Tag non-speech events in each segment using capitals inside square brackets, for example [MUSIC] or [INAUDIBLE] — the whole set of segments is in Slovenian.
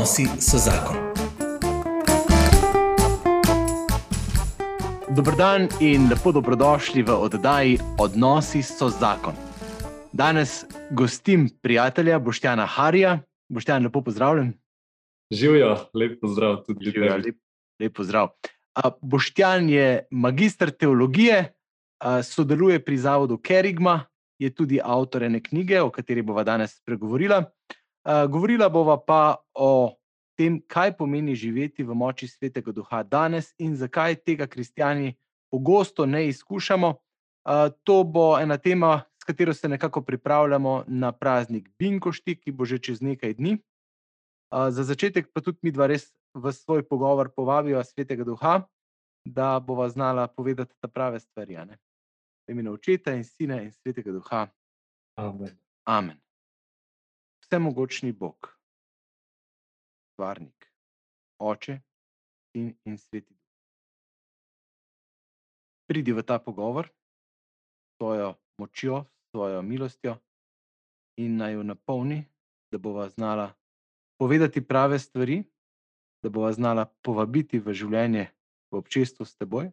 Odnosi so zakon. Dobrodan in lepo dobrodošli v oddaji Odnosi so zakon. Danes gostim prijatelja Boštjana Harija. Boštjan, lepo pozdravljen. Živijo, lep pozdrav tudi Živijo, lep, lep pozdrav. Boštjan je magistr teologije, sodeluje pri zavodu Kerigma, je tudi avtor ene knjige, o kateri bova danes spregovorila. Govorila bova pa o tem, kaj pomeni živeti v moči svetega duha danes in zakaj tega kristijani pogosto ne izkušamo. To bo ena tema, s katero se nekako pripravljamo na praznik Binkošti, ki bo že čez nekaj dni. Za začetek pa tudi mi dva res v svoj pogovor povabiva svetega duha, da bova znala povedati ta prave stvari. V imenu očeta in sina in svetega duha. Amen. Amen. Vsemogočni Bog, stvarnik, oče in, in sveti. Pridi v ta pogovor s svojo močjo, s svojo milostjo in naj jo napolni, da bova znala povedati prave stvari, da bova znala povabiti v življenje v občestvu s teboj,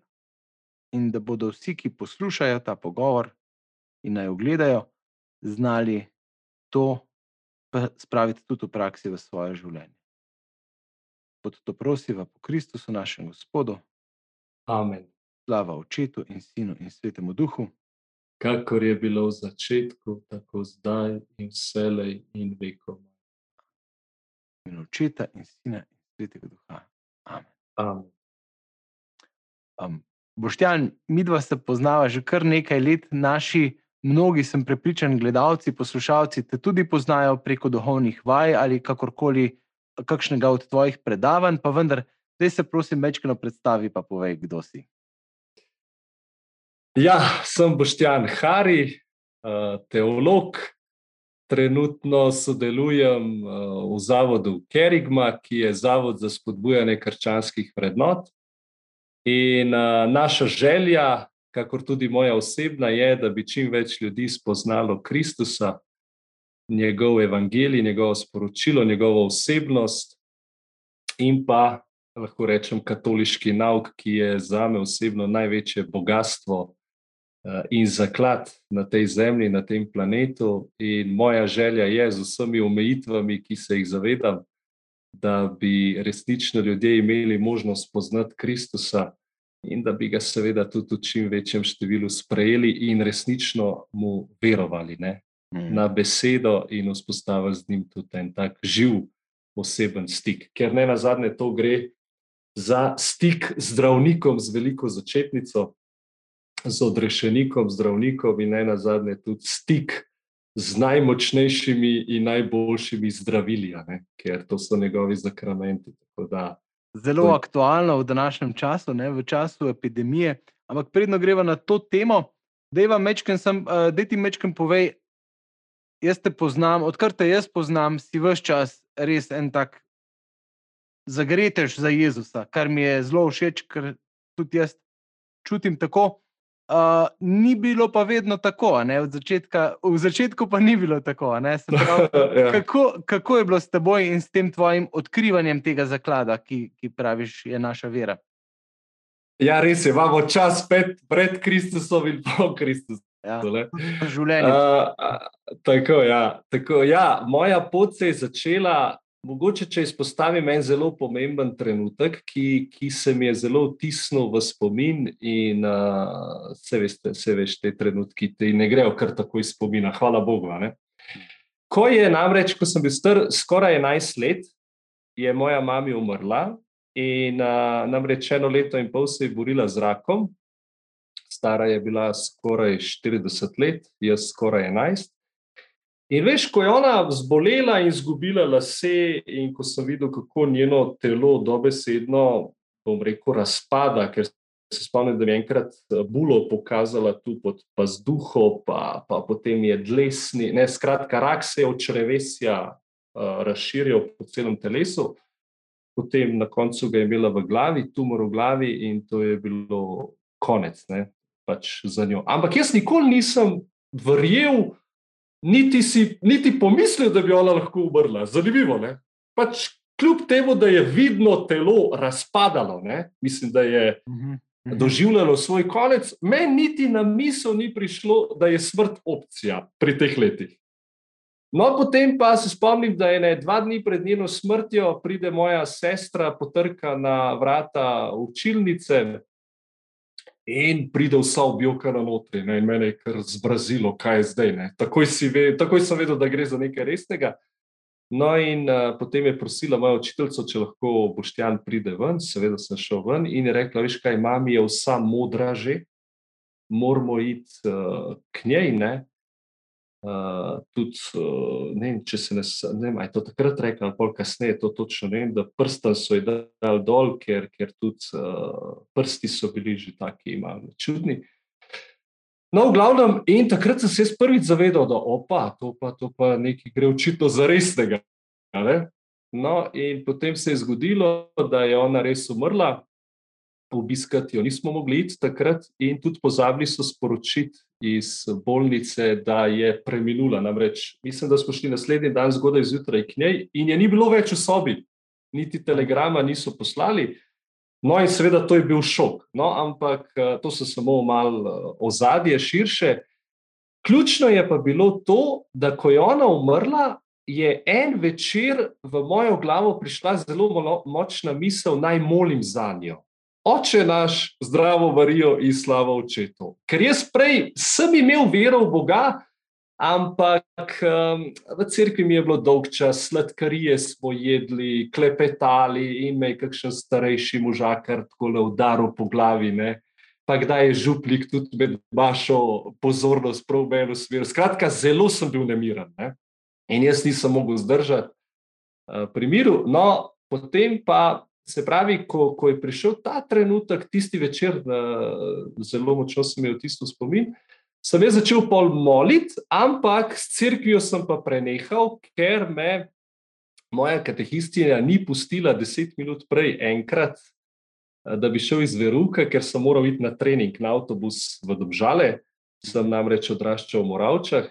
in da bodo vsi, ki poslušajo ta pogovor in naj ogledajo, znali to spraviti tudi v praksi v svoje življenje. Pod to prosiva po Kristusu, našem Gospodu. Amen. Slava Očetu in Sinu in Svetemu Duhu. Kakor je bilo v začetku, tako zdaj in vselej in vekom. In Očeta in Sina in Svetega Duha. Amen. Amen. Um, Boštjan, mi dva se poznava že kar nekaj let, naši, mnogi, sem prepričan, gledalci, poslušalci te tudi poznajo preko duhovnih vaj ali kakorkoli, kakšnega od tvojih predavanj, pa vendar, zdaj se prosim, večkrat predstavi, pa povej, kdo si. Ja, sem Boštjan Hari, teolog. Trenutno sodelujem v zavodu Kerigma, ki je zavod za spodbujanje krščanskih vrednot. In uh, naša želja, kakor tudi moja osebna, je, da bi čim več ljudi spoznalo Kristusa, njegov evangelij, njegovo sporočilo, njegovo osebnost in pa lahko rečem katoliški nauk, ki je za me osebno največje bogatstvo uh, in zaklad na tej zemlji, na tem planetu. In moja želja je z vsemi omejitvami, ki se jih zavedam da bi resnično ljudje imeli možnost spoznati Kristusa in da bi ga seveda tudi v čim večjem številu sprejeli in resnično mu verovali ne? mm. na besedo in vzpostavili z njim tudi en tak živ oseben stik. Ker ne na zadnje to gre za stik z zdravnikom, z veliko začetnico, z odrešenikom, zdravnikom in ne na zadnje tudi stik z najmočnejšimi in najboljšimi zdravili, ker to so njegovi zakramenti. Da, Zelo to... aktualno v današnjem času, ne, v času epidemije. Ampak predno greva na to temo, da ti mečkam povej. Jaz te poznam, odkar te jaz poznam, si vse čas res en tak zagretež za Jezusa, kar mi je zelo všeč, ker tudi jaz čutim tako. Uh, ni bilo pa vedno tako, v, začetka, v začetku pa ni bilo tako. Pravi, [LAUGHS] ja. kako, kako je bilo s teboj in s tem tvojim odkrivanjem tega zaklada, ki, ki praviš, je naša vera? Ja, res je, imamo čas pred, pred Kristusom in po Kristusu. Ja, življenje. Uh, tako, ja, tako, ja, moja pot se je začela Mogoče, če izpostavim en zelo pomemben trenutek, ki, ki se mi je zelo vtisnil v spomin, in uh, se, veste, se veš, te trenutki ti ne grejo kar tako iz spomina, hvala Bogu. Ne? Ko je namreč, ko sem bil star skoraj 11 let, je moja mama umrla in uh, namreč eno leto in pol se je borila z rakom. Stara je bila skoraj 40 let, jaz skoraj 11. In veš, ko je ona zbolela in izgubila lase, in ko sem videl, kako njeno telo dobesedno, bom rekel, razpada, ker se spomnim, da je enkrat eh, bulo pokazala tu pod pazduho, pa, pa potem je dlesni, ne, skratka, rak se je od črevesja uh, razširil po celem telesu, potem na koncu ga je imela v glavi, tumor v glavi, in to je bilo konec ne, pač za njo. Ampak jaz nikoli nisem verjel, niti si niti pomislil, da bi ona lahko umrla. Zanimivo. Pač, kljub temu, da je vidno telo razpadalo, ne? mislim, da je uh -huh. Uh -huh. doživljalo svoj konec, meni niti na misel ni prišlo, da je smrt opcija pri teh letih. No, potem pa se spomnim, da je ne dva dni pred njeno smrtjo pride moja sestra, potrka na vrata učilnice in pride vsa objokana notri. Ne, in mene je kar zbrazilo, kaj je zdaj. Takoj, ve, takoj sem vedel, da gre za nekaj resnega. No, in uh, potem je prosila moja učiteljica, če lahko Boštjan pride ven. Seveda sem šel ven in je rekla: Veš kaj, mami je vsa modra že, moramo iti uh, k njej. Ne? Uh, tudi, uh, ne vem, če se ne znašel, ali je to takrat rekel, ali pa kasneje, to točno ne vem, da prstam so jih dal dol, ker, ker tudi uh, prsti so bili že taki malo čudni. No, v glavnem, in takrat sem se prvič zavedal, da opa, to pa, to pa nekaj gre očitno za resnega. No, in potem se je zgodilo, da je ona res umrla, obiskati jo nismo mogli iti takrat, in tudi pozabili so sporočiti iz bolnice, da je preminula. Namreč, mislim, da smo šli naslednji dan zgodaj zjutraj k njej, in je ni bilo več v sobi, niti telegrama niso poslali. No, in seveda to je bil šok. No, ampak eh, to so samo malo eh, ozadje širše. Ključno je pa bilo to, da ko je ona umrla, je en večer v mojo glavo prišla zelo močna misel, naj molim za njo oče naš, zdravo varijo in slavo očetu. Ker jaz prej sem imel vero v Boga, ampak um, v cerkvi mi je bilo dolg čas, sladkarije smo jedli, klepetali in me je kakšen starejši možakar tako le udaril po glavi. Ne? Pa kdaj je župlik tudi med vašo pozornost prav v eno smer. Skratka, zelo sem bil nemiren ne? in jaz nisem mogel zdržati uh, pri miru. No, potem pa Se pravi, ko, ko je prišel ta trenutek, tisti večer, da zelo močno sem imel tisto spomin, sem jaz začel pol moliti, ampak s crkvijo sem pa prenehal, ker me moja katehistina ni pustila deset minut prej enkrat, da bi šel iz Veruka, ker sem moral iti na trening na avtobus v Dobžale, sem namreč odraščal v Moravčah.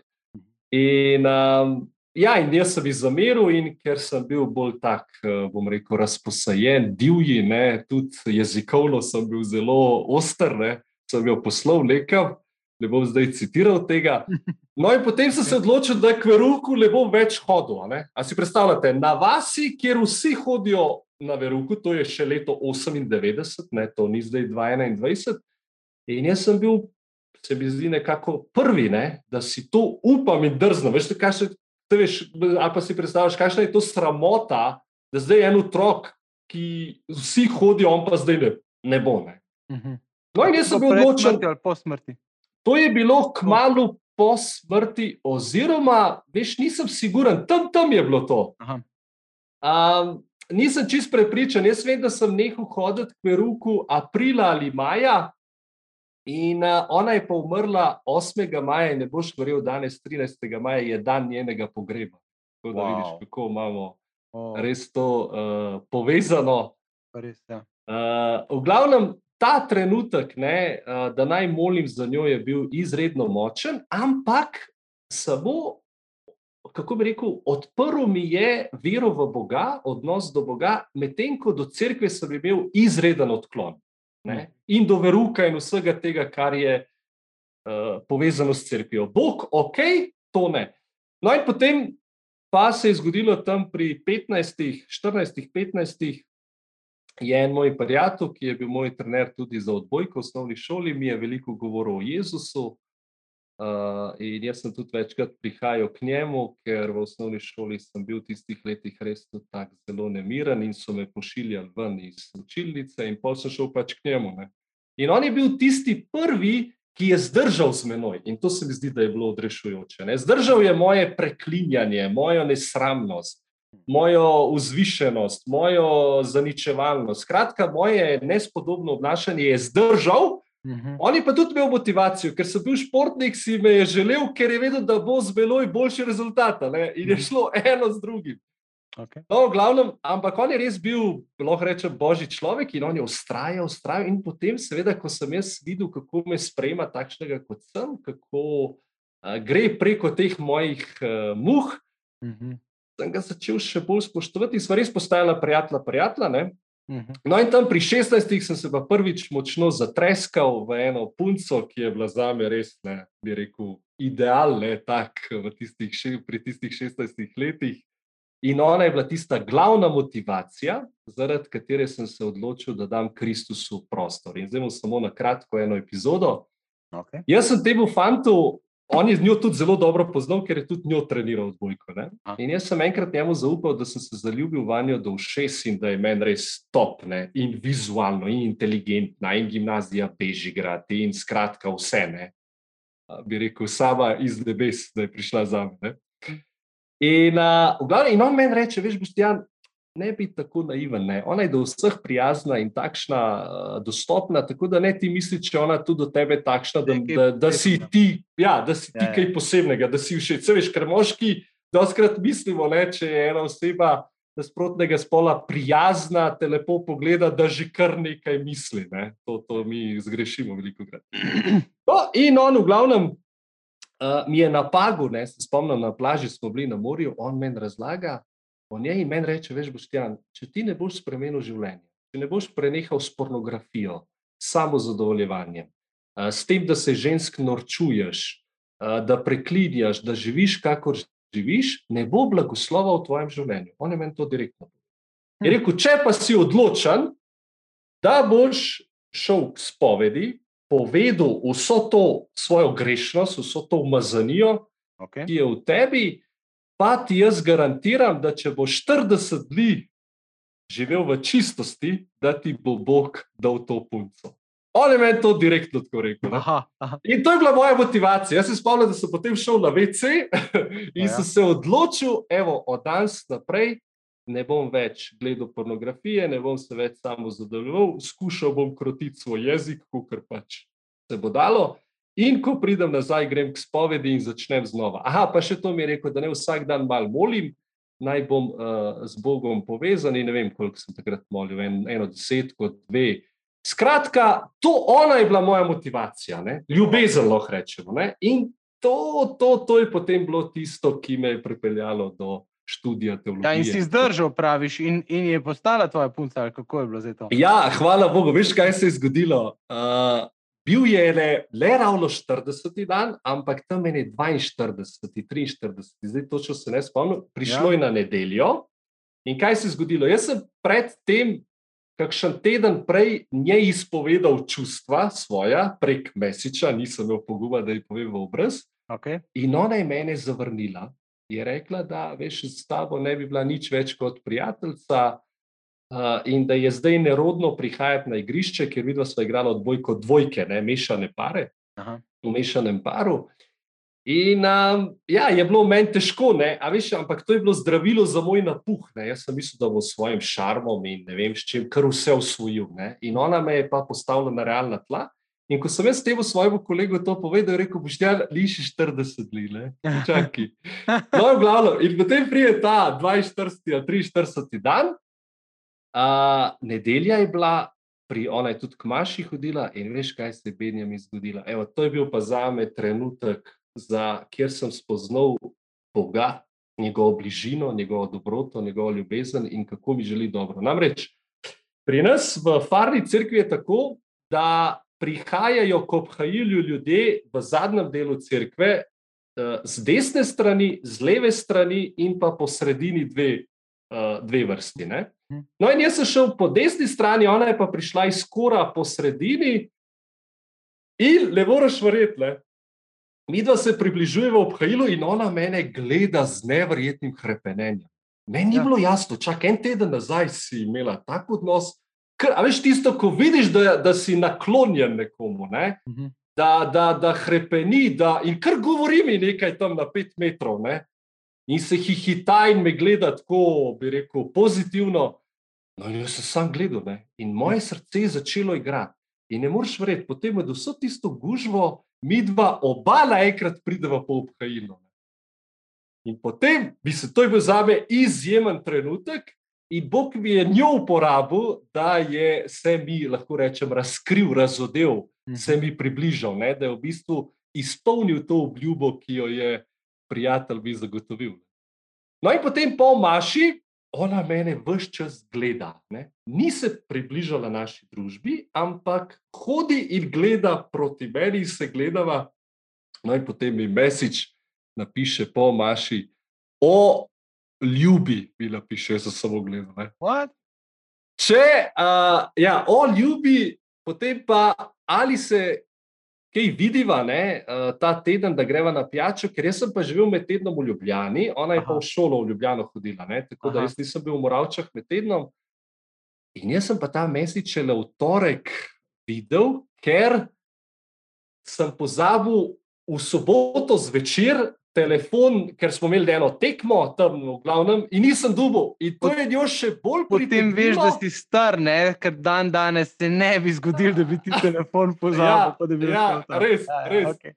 In um, Ja, in jaz sem jih zameril, in ker sem bil bolj tak, eh, bom rekel, razposajen, divji, ne, tudi jezikovno sem bil zelo oster, ne, sem jo poslal nekam, ne bom zdaj citiral tega. [LAUGHS] No, in potem sem se odločil, da k veruku ne bom več hodil. Ne. A si predstavljate, na vasi, kjer vsi hodijo na veruku, to je še leto 98, ne, to ni zdaj 2021, in jaz sem bil. Se mi zdi nekako prvi, ne, da si to upam in drzno. Veš, kaj se veš, ali pa si predstavljaš, kakšna je to sramota, da zdaj je en otrok, ki vsi hodijo, on pa zdaj ne, ne bo. Ne. Mhm. No, in jaz sem bil odločen. Po smrti. To je bilo kmalo po smrti, oziroma, veš, nisem siguren, tam, tam je bilo to. Um, nisem čist prepričan. Jaz vem, da sem nehal hoditi k Peruku aprila ali maja, In uh, ona je pa umrla 8. maja, in ne boš verjel, danes 13. maja je dan njenega pogreba. Tako da wow. vidiš, kako imamo oh. res to uh, povezano. Res, ja. uh, v glavnem, ta trenutek, ne, uh, da naj molim za njo, je bil izredno močen, ampak samo. Kako bi rekel, odprl mi je vero v Boga, odnos do Boga, medtem ko do cerkve sem imel izreden odklon ne? in do veruka in vsega tega, kar je uh, povezano s crkvijo. Bog, ok, to ne. No, in potem pa se je zgodilo tam pri 15, 14, 15. Je en moj prijatelj, ki je bil moj trener tudi za odbojko v osnovni šoli, mi je veliko govoril o Jezusu, Uh, in jaz sem tudi večkrat prihajal k njemu, ker v osnovni šoli sem bil v tistih letih res tako zelo nemiren in so me pošiljali ven iz učilnice, in pol sem šel pač k njemu. Ne. In on je bil tisti prvi, ki je zdržal z menoj, in to se mi zdi, da je bilo odrešujoče. Ne. Zdržal je moje preklinjanje, mojo nesramnost, mojo vzvišenost, mojo zaničevalnost. Skratka, moje nespodobno obnašanje je zdržal. -hmm. On je pa tudi imel motivacijo, ker sem bil športnik, si me je želel, ker je vedel, da bo z beloj boljši rezultat. Ne? In je mhm. šlo eno z drugim. Okay. No, glavnem, ampak on je res bil, lahko rečem, božji človek in on je ustrajal, ustrajal. In potem, seveda, ko sem jaz videl, kako me sprejema takšnega, kot sem, kako uh, gre preko teh mojih uh, muh. Mm -hmm. sem ga začel še bolj spoštovati in smo res postajala prijatelja, prijatelja. Ne? Mhm. No, in tam pri 16 sem se pa prvič močno zatreskal v eno punco, ki je bila za me res, ne, bi rekel, idealna, tako v tistih, še- pri tistih 16 letih. In ona je bila tista glavna motivacija, zaradi katere sem se odločil, da dam Kristusu prostor. In zdaj bom samo na kratko eno epizodo. Okay. Jaz sem temu fantu, on je z njo tudi zelo dobro poznal, ker je tudi njo treniral odbojko. Ne? A. In jaz sem enkrat njemu zaupal, da sem se zaljubil v njo do všes in da je meni res top, ne? in vizualno, in inteligentna, in gimnazija Bežigrad, in skratka vse. Ne? Bi rekel, sama iz nebes, da je prišla za me. In, uh, glavnem, in on meni reče, veš, Boštjan, ne bi tako naiven. Ne? Ona je do vseh prijazna in takšna uh, dostopna, tako da ne ti misli, če ona tudi do tebe takšna, da, da, da si ti, ja, da si ti Ja, ja. kaj posebnega, da si všeč. Veš, ker moški doskrat mislimo, ne, če je ena oseba nasprotnega spola prijazna, te lepo pogleda, da že kar nekaj misli. Ne? To, to mi zgrešimo veliko krat. No, in on, v glavnem, uh, mi je na pagu, ne, se spomnim, na plaži smo bili na morju, on meni razlaga o njej in meni reče: Veš, Boštjan, če ti ne boš spremenil življenja, če ne boš prenehal s pornografijo, samo zadovoljevanjem, uh, s tem, da se žensk norčuješ, uh, da preklinjaš, da živiš, kakor živiš, ne bo blagoslova v tvojem življenju. On je meni to direktno povedal. Je rekel, če pa si odločen, da boš šel k spovedi, povedal vso to svojo grešnost, vso to umazanijo, Okay. ki je v tebi, pa ti jaz garantiram, da če boš 40 dni živel v čistosti, da ti bo Bog dal to punco. On je meni to direktno tako rekel. Aha, aha. In to je bila moja motivacija. Jaz se spomnim, da sem potem šel na WC [LAUGHS] in Ja. sem se odločil, evo, od danes naprej ne bom več gledal pornografije, ne bom se več samo zadovoljeval, skušal bom krotiti svoj jezik, kar pač se bo dalo. In ko pridem nazaj, grem k spovedi in začnem znova. Aha, pa še to mi je rekel, da ne vsak dan malo molim, naj bom uh, z Bogom povezan. In ne vem, koliko sem takrat molil, en, eno desetko, dve. Skratka, to ona je bila moja motivacija, ne? ljubezen, lahko rečemo. Ne? In to, to, to je potem bilo tisto, ki me je pripeljalo do študija teologije. Ja, in si zdržal, praviš, in, in je postala tvoja punca, ali kako je bilo zdaj to? Ja, hvala Bogu. Veš, kaj se je zgodilo? Uh, bil je le, le ravno 40. dan, ampak tam je 42, 43, zdaj točno se ne spomnim. Prišlo Ja. je na nedeljo. In kaj se je zgodilo? Jaz sem predtem, kakšen teden prej, njej izpovedal čustva svoja prek Mesiča, nisem imel poguma, da ji povem v obraz. Okay. In ona je mene zavrnila. Je rekla, da veš, s tabo ne bi bila nič več kot prijateljica, uh, in da je zdaj nerodno prihajati na igrišče, ker vidva sva igrala odbojko dvojke, ne mešane pare, Aha. v mešanem paru. In um, ja, je bilo meni težko, ne, a veš, ampak to je bilo zdravilo za moj napuh. Ne. Jaz sem mislil, da bom s svojim šarmom in ne vem, s čim, kar vse usvojil. Ne. In ona me je pa postavila na realna tla. In ko sem jaz temu svojemu kolegu to povedal, je rekel: Boš ti liši 40 dni, ne? čakaj. [LAUGHS] No, v glavnem, in potem pride ta 42. ali 43. dan, uh, nedelja je bila, pri ona je tudi k Maši hodila in veš, kaj se je Benjamin zgodila. Evo, to je bil pa za me trenutek, za, kjer sem spoznal Boga, njegovo bližino, njegovo dobroto, njegovo ljubezen in kako mi želi dobro. Namreč pri nas v Farni cerkvi je tako, da prihajajo k obhajilju ljudje v zadnjem delu cerkve, eh, z desne strani, z leve strani in pa po sredini dve, eh, dve vrsti. Ne? No, in jaz sem šel po desni strani, ona je pa prišla iz kora po sredini, in le moreš verjeti, ne? mi dva se približujemo obhajilu, in ona mene gleda z nevrjetnim krepenenjem. Meni ni Ja. bilo jasno, čak en teden nazaj si imela tak odnos. Ker, a veš tisto, ko vidiš, da, da si naklonjen nekomu, ne? Mhm. da, da, da hrepeni, da, in kar govori mi nekaj tam na pet metrov, ne? In se hihita in me gleda tako, bi rekel, pozitivno. No, in jaz sem sam gledal, ne? in moje srce je začelo igrati. In ne moreš verjeti, potem je vso tisto gužvo, mi dva, oba naenkrat prideva po ne. In potem bi se to je bil za me izjemen trenutek, in Bog mi je njo uporabil, da je se mi, lahko rečem, razkril, razodel, se mi približal, ne, da je v bistvu izpolnil to obljubo, ki jo je prijatelj mi zagotovil. No, in potem po Maši, ona mene vse čas gleda. Ne? Ni se približala naši družbi, ampak hodi in gleda proti meni, in se gledava. No, in potem mi mesič napiše po Maši, o ljubi, mi napiše, za samo gledanje. Če uh, ja, o ljubi, potem pa ali se kaj vidiva ne, uh, ta teden, da greva na pijačo, ker jaz sem pa živel med tednom v Ljubljani, ona je Aha. pa v šolo v Ljubljano hodila, ne, tako Aha. da jaz nisem bil v Moravčah med tednom. In jaz sem pa ta mesec šele v torek videl, ker sem pozabil v soboto zvečer telefon, ker smo imeli eno tekmo tam v glavnem in nisem dubov. In to je njo še bolj pomembno. Potem veš, da si star, ne? ker dan danes se ne bi zgodil, da bi ti [LAUGHS] telefon pozabil. ja, ja res, ja, ja, res. Okay.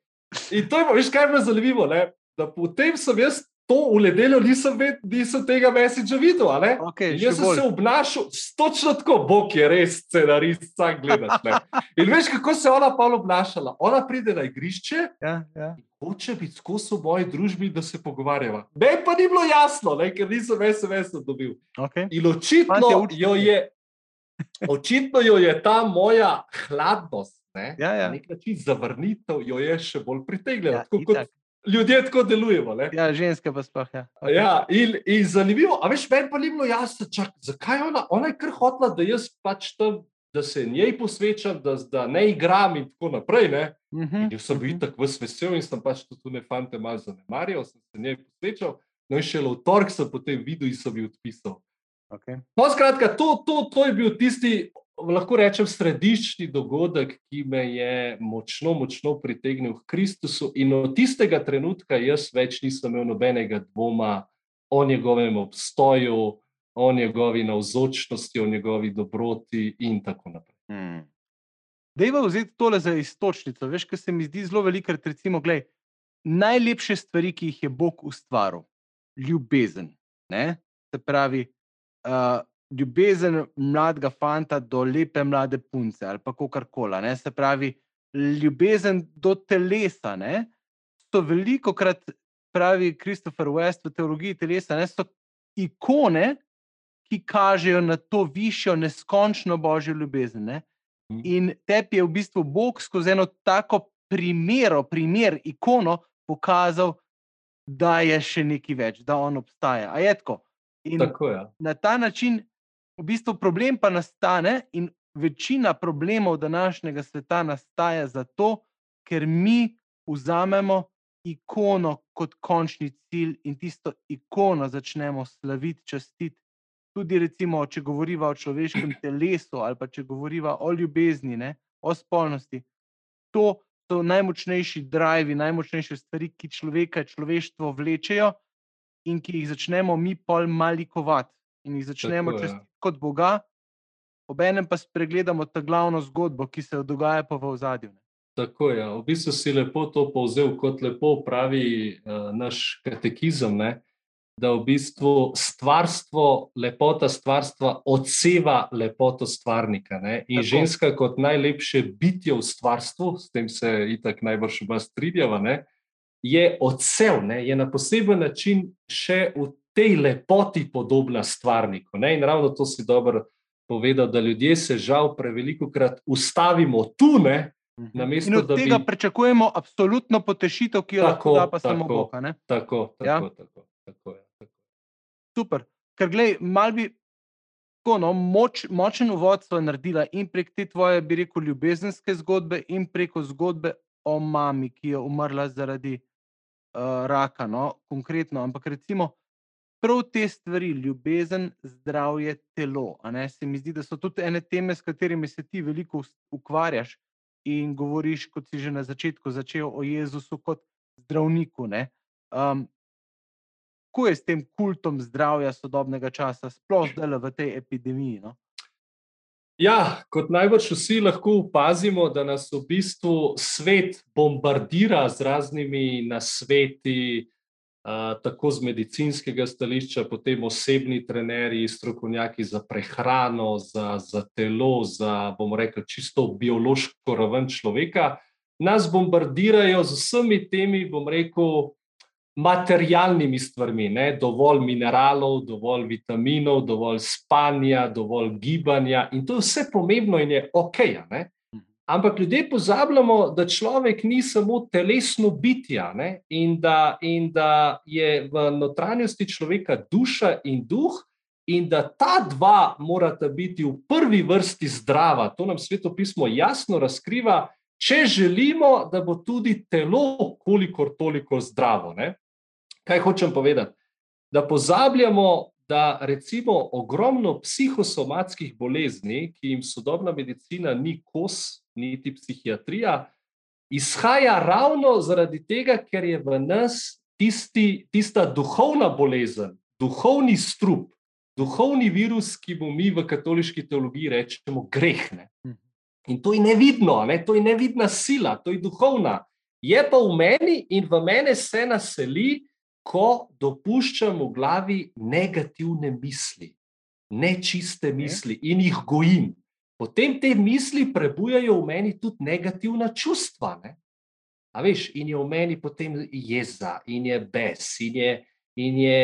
In to je, veš, kaj je bilo zanimivo, ne? da potem sem jaz to v nedeljo nisem, ved, nisem tega mesiča videl. Okay, jaz sem bolj. se obnašal točno tako, Bog je res scenarist, vsak gledaš. Ne? In veš, kako se je ona pa obnašala. Ona pride na igrišče. Ja, ja. Hoče biti skozi v moji družbi, da se pogovarjava. Me pa ni bilo jasno, ne? ker nisem SMS dobil. Okay. In očitno jo, je, očitno jo je ta moja hladnost, ne? ja, ja. na nek način zavrnitev, jo je še bolj pritegnila. Ja, ljudje tako delujemo. Ne? Ja, ženske pa sploh. Ja. Okay. Ja, in, in zanimivo, a veš, meni pa ni bilo jasno, čak, zakaj ona, ona je kar hotla, da jaz pač tam. Da se njej posvečam, da, da ne igram, in tako naprej. Uh -huh. Jaz sem bil uh -huh. tako vesel in sem pač tudi ne fante malo zanemarjal, sem se njej posvečal. No, in šele v torek sem potem videl in sem jih odpisal. Okay. No, skratka, to, to, to je bil tisti lahko rečem, središčni dogodek, ki me je močno, močno pritegnil k Kristusu. In od tistega trenutka jaz več nisem imel nobenega dvoma o njegovem obstoju, o njegovi navzočnosti, o njegovi dobroti in tako naprej. Hmm. Dejva vzeti tole za istočnico. Veš, kaj se mi zdi zelo veliko, recimo, gledaj, najlepše stvari, ki jih je Bog ustvaril, ljubezen. Ne? Se pravi, uh, ljubezen mladega fanta do lepe mlade punce ali pa kar koli. Se pravi, ljubezen do telesa. Ne? To veliko krat pravi Christopher West v teologiji telesa, ne? so ikone, ki kažejo na to višjo, neskončno božjo ljubezen. Ne? Mhm. In tebi je v bistvu Bog skozi eno tako primero, primer, ikono pokazal, da je še nekaj več, da on obstaja. A je tako? In tako je. Na ta način v bistvu problem pa nastane, in večina problemov današnjega sveta nastaja zato, ker mi vzamemo ikono kot končni cilj in tisto ikono začnemo slaviti, častiti. Tudi, recimo, če govorimo o človeškem telesu, ali pa če govorimo o ljubezni, ne, o spolnosti. To so najmočnejši drivi, najmočnejše stvari, ki človeka, človeštvo vlečejo in ki jih začnemo mi pol malikovati in jih začnemo častiti kot Boga, obenem pa spregledamo ta glavno zgodbo, ki se dogaja pa v ozadju. Tako je. Ja. V bistvu si lepo to povzel, kot lepo pravi uh, naš katekizem, ne? Da v bistvu stvarstvo, lepota stvarstva odseva lepoto stvarnika. Ne? In Tako. ženska, kot najlepše bitje v stvarstvu, s tem se itak najbrž oba strinjava, je odsev, ne? je na poseben način še v tej lepoti podobna stvarniku. Ne? In ravno to si dobro povedal, da ljudje se žal preveliko krat ustavimo tu. Ne? Mhm. Namesto, in od tega bi... pričakujemo absolutno potešitev, ki jo lahko da pa tako, samo Bog. Tako, tako, ja? tako, tako, tako, tako. Super. Ker, gledaj, mal bi tako, no, moč, močen uvod smo naredili in prek te tvoje, bi rekel, ljubezenske zgodbe, in preko zgodbe o mami, ki je umrla zaradi uh, raka. No, konkretno, ampak recimo, prav te stvari, ljubezen, zdravje, telo. Se mi zdi, da so tudi ene teme, s katerimi se ti veliko ukvarjaš in govoriš, kot si že na začetku začel o Jezusu kot zdravniku. Um, Kako je s tem kultom zdravja sodobnega časa, sploh zdaj v tej epidemiji? No? Ja, kot najbolj vsi lahko opazimo, da nas v bistvu svet bombardira z raznimi nasveti, tako z medicinskega stališča, potem osebni trenerji, strokovnjaki za prehrano, za, za telo, za, bomo rekli, čisto biološko raven človeka, nas bombardirajo z vsemi temi, bom rekel, materialnimi stvarmi, ne? dovolj mineralov, dovolj vitaminov, dovolj spanja, dovolj gibanja in to je vse pomembno in je ok. Ne? Ampak ljudje pozabljamo, da človek ni samo telesno bitje in, in da je v notranjosti človeka duša in duh, in da ta dva morata biti v prvi vrsti zdrava. To nam svetopismo jasno razkriva, če želimo, da bo tudi telo kolikor toliko zdravo. Ne? Kaj hočem povedati? Da pozabljamo, da recimo ogromno psihosomatskih bolezni, ki jim sodobna medicina ni kos, niti psihiatrija, izhaja ravno zaradi tega, ker je v nas tisti, tista duhovna bolezen, duhovni strup, duhovni virus, ki mu mi v katoliški teologiji rečemo grehne. Mhm. In to je nevidno, ne? to je nevidna sila, to je duhovna. Je pa v meni in v mene se naseli, ko dopuščam v glavi negativne misli, nečiste misli in jih gojim. Potem te misli prebujajo v meni tudi negativna čustva. Ne? A veš, in je v meni potem jeza, in je bes, in je, in je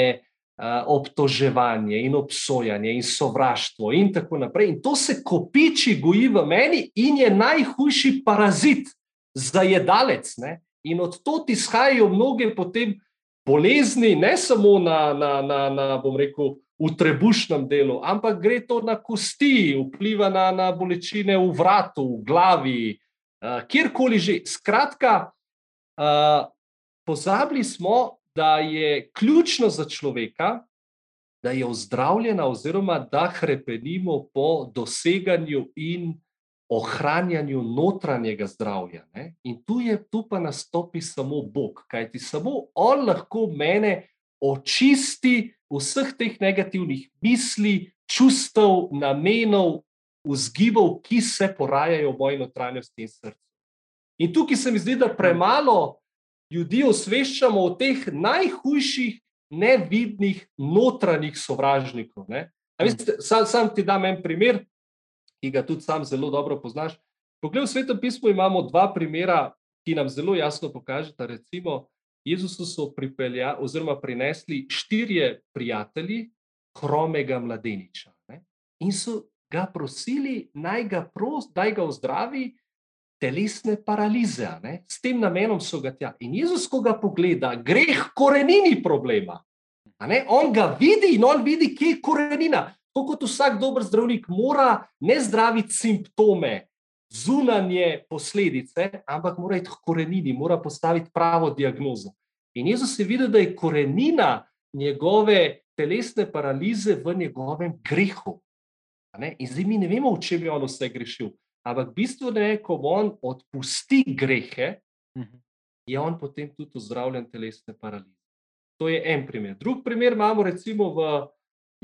obtoževanje in obsojanje in sovraštvo in tako naprej. In to se kopiči, goji v meni in je najhujši parazit, zajedalec. Ne? In od tod izhajajo mnoge potem bolezni, ne samo na, na, na, na bom rekel, v trebušnem delu, ampak gre to na kosti, vpliva na, na bolečine v vratu, v glavi, uh, kjerkoli že. Skratka, uh, pozabili smo, da je ključno za človeka, da je ozdravljena, oziroma da krepenimo po doseganju in ohranjanju notranjega zdravja. Ne? In tu, je, tu pa nastopi samo Bog, kajti samo On lahko mene očisti vseh teh negativnih misli, čustev, namenov, vzgibov, ki se porajajo v moji notranjosti in srcu. In tukaj se mi zdi, da premalo ljudi osveščamo o teh najhujših, nevidnih, notranjih sovražnikov. Veste, sam, sam ti dam en primer, ki ga tudi sam zelo dobro poznaš. Poglej, v svetem pismu imamo dva primera, ki nam zelo jasno pokažeta. Recimo, Jezusu so pripeljali, oziroma prinesli štirje prijatelji, hromega mladeniča. Ne? In so ga prosili, naj ga, pros, naj ga ozdravi, telesne paralize. Ne? S tem namenom so ga tja. In Jezus, ko ga pogleda, greh korenini problema. On ga vidi in on vidi, kje je korenina. Tako kot vsak dober zdravnik, mora ne zdraviti simptome, zunanje posledice, ampak mora iti k korenini, mora postaviti pravo diagnozo. In Jezus je videl, da je korenina njegove telesne paralize v njegovem grehu. In zdaj mi ne vemo, v čem je on vse grešil. Ampak bistvo je, ko on odpusti grehe, mhm. je on potem tudi ozdravljen telesne paralize. To je en primer. Drugi primer imamo recimo v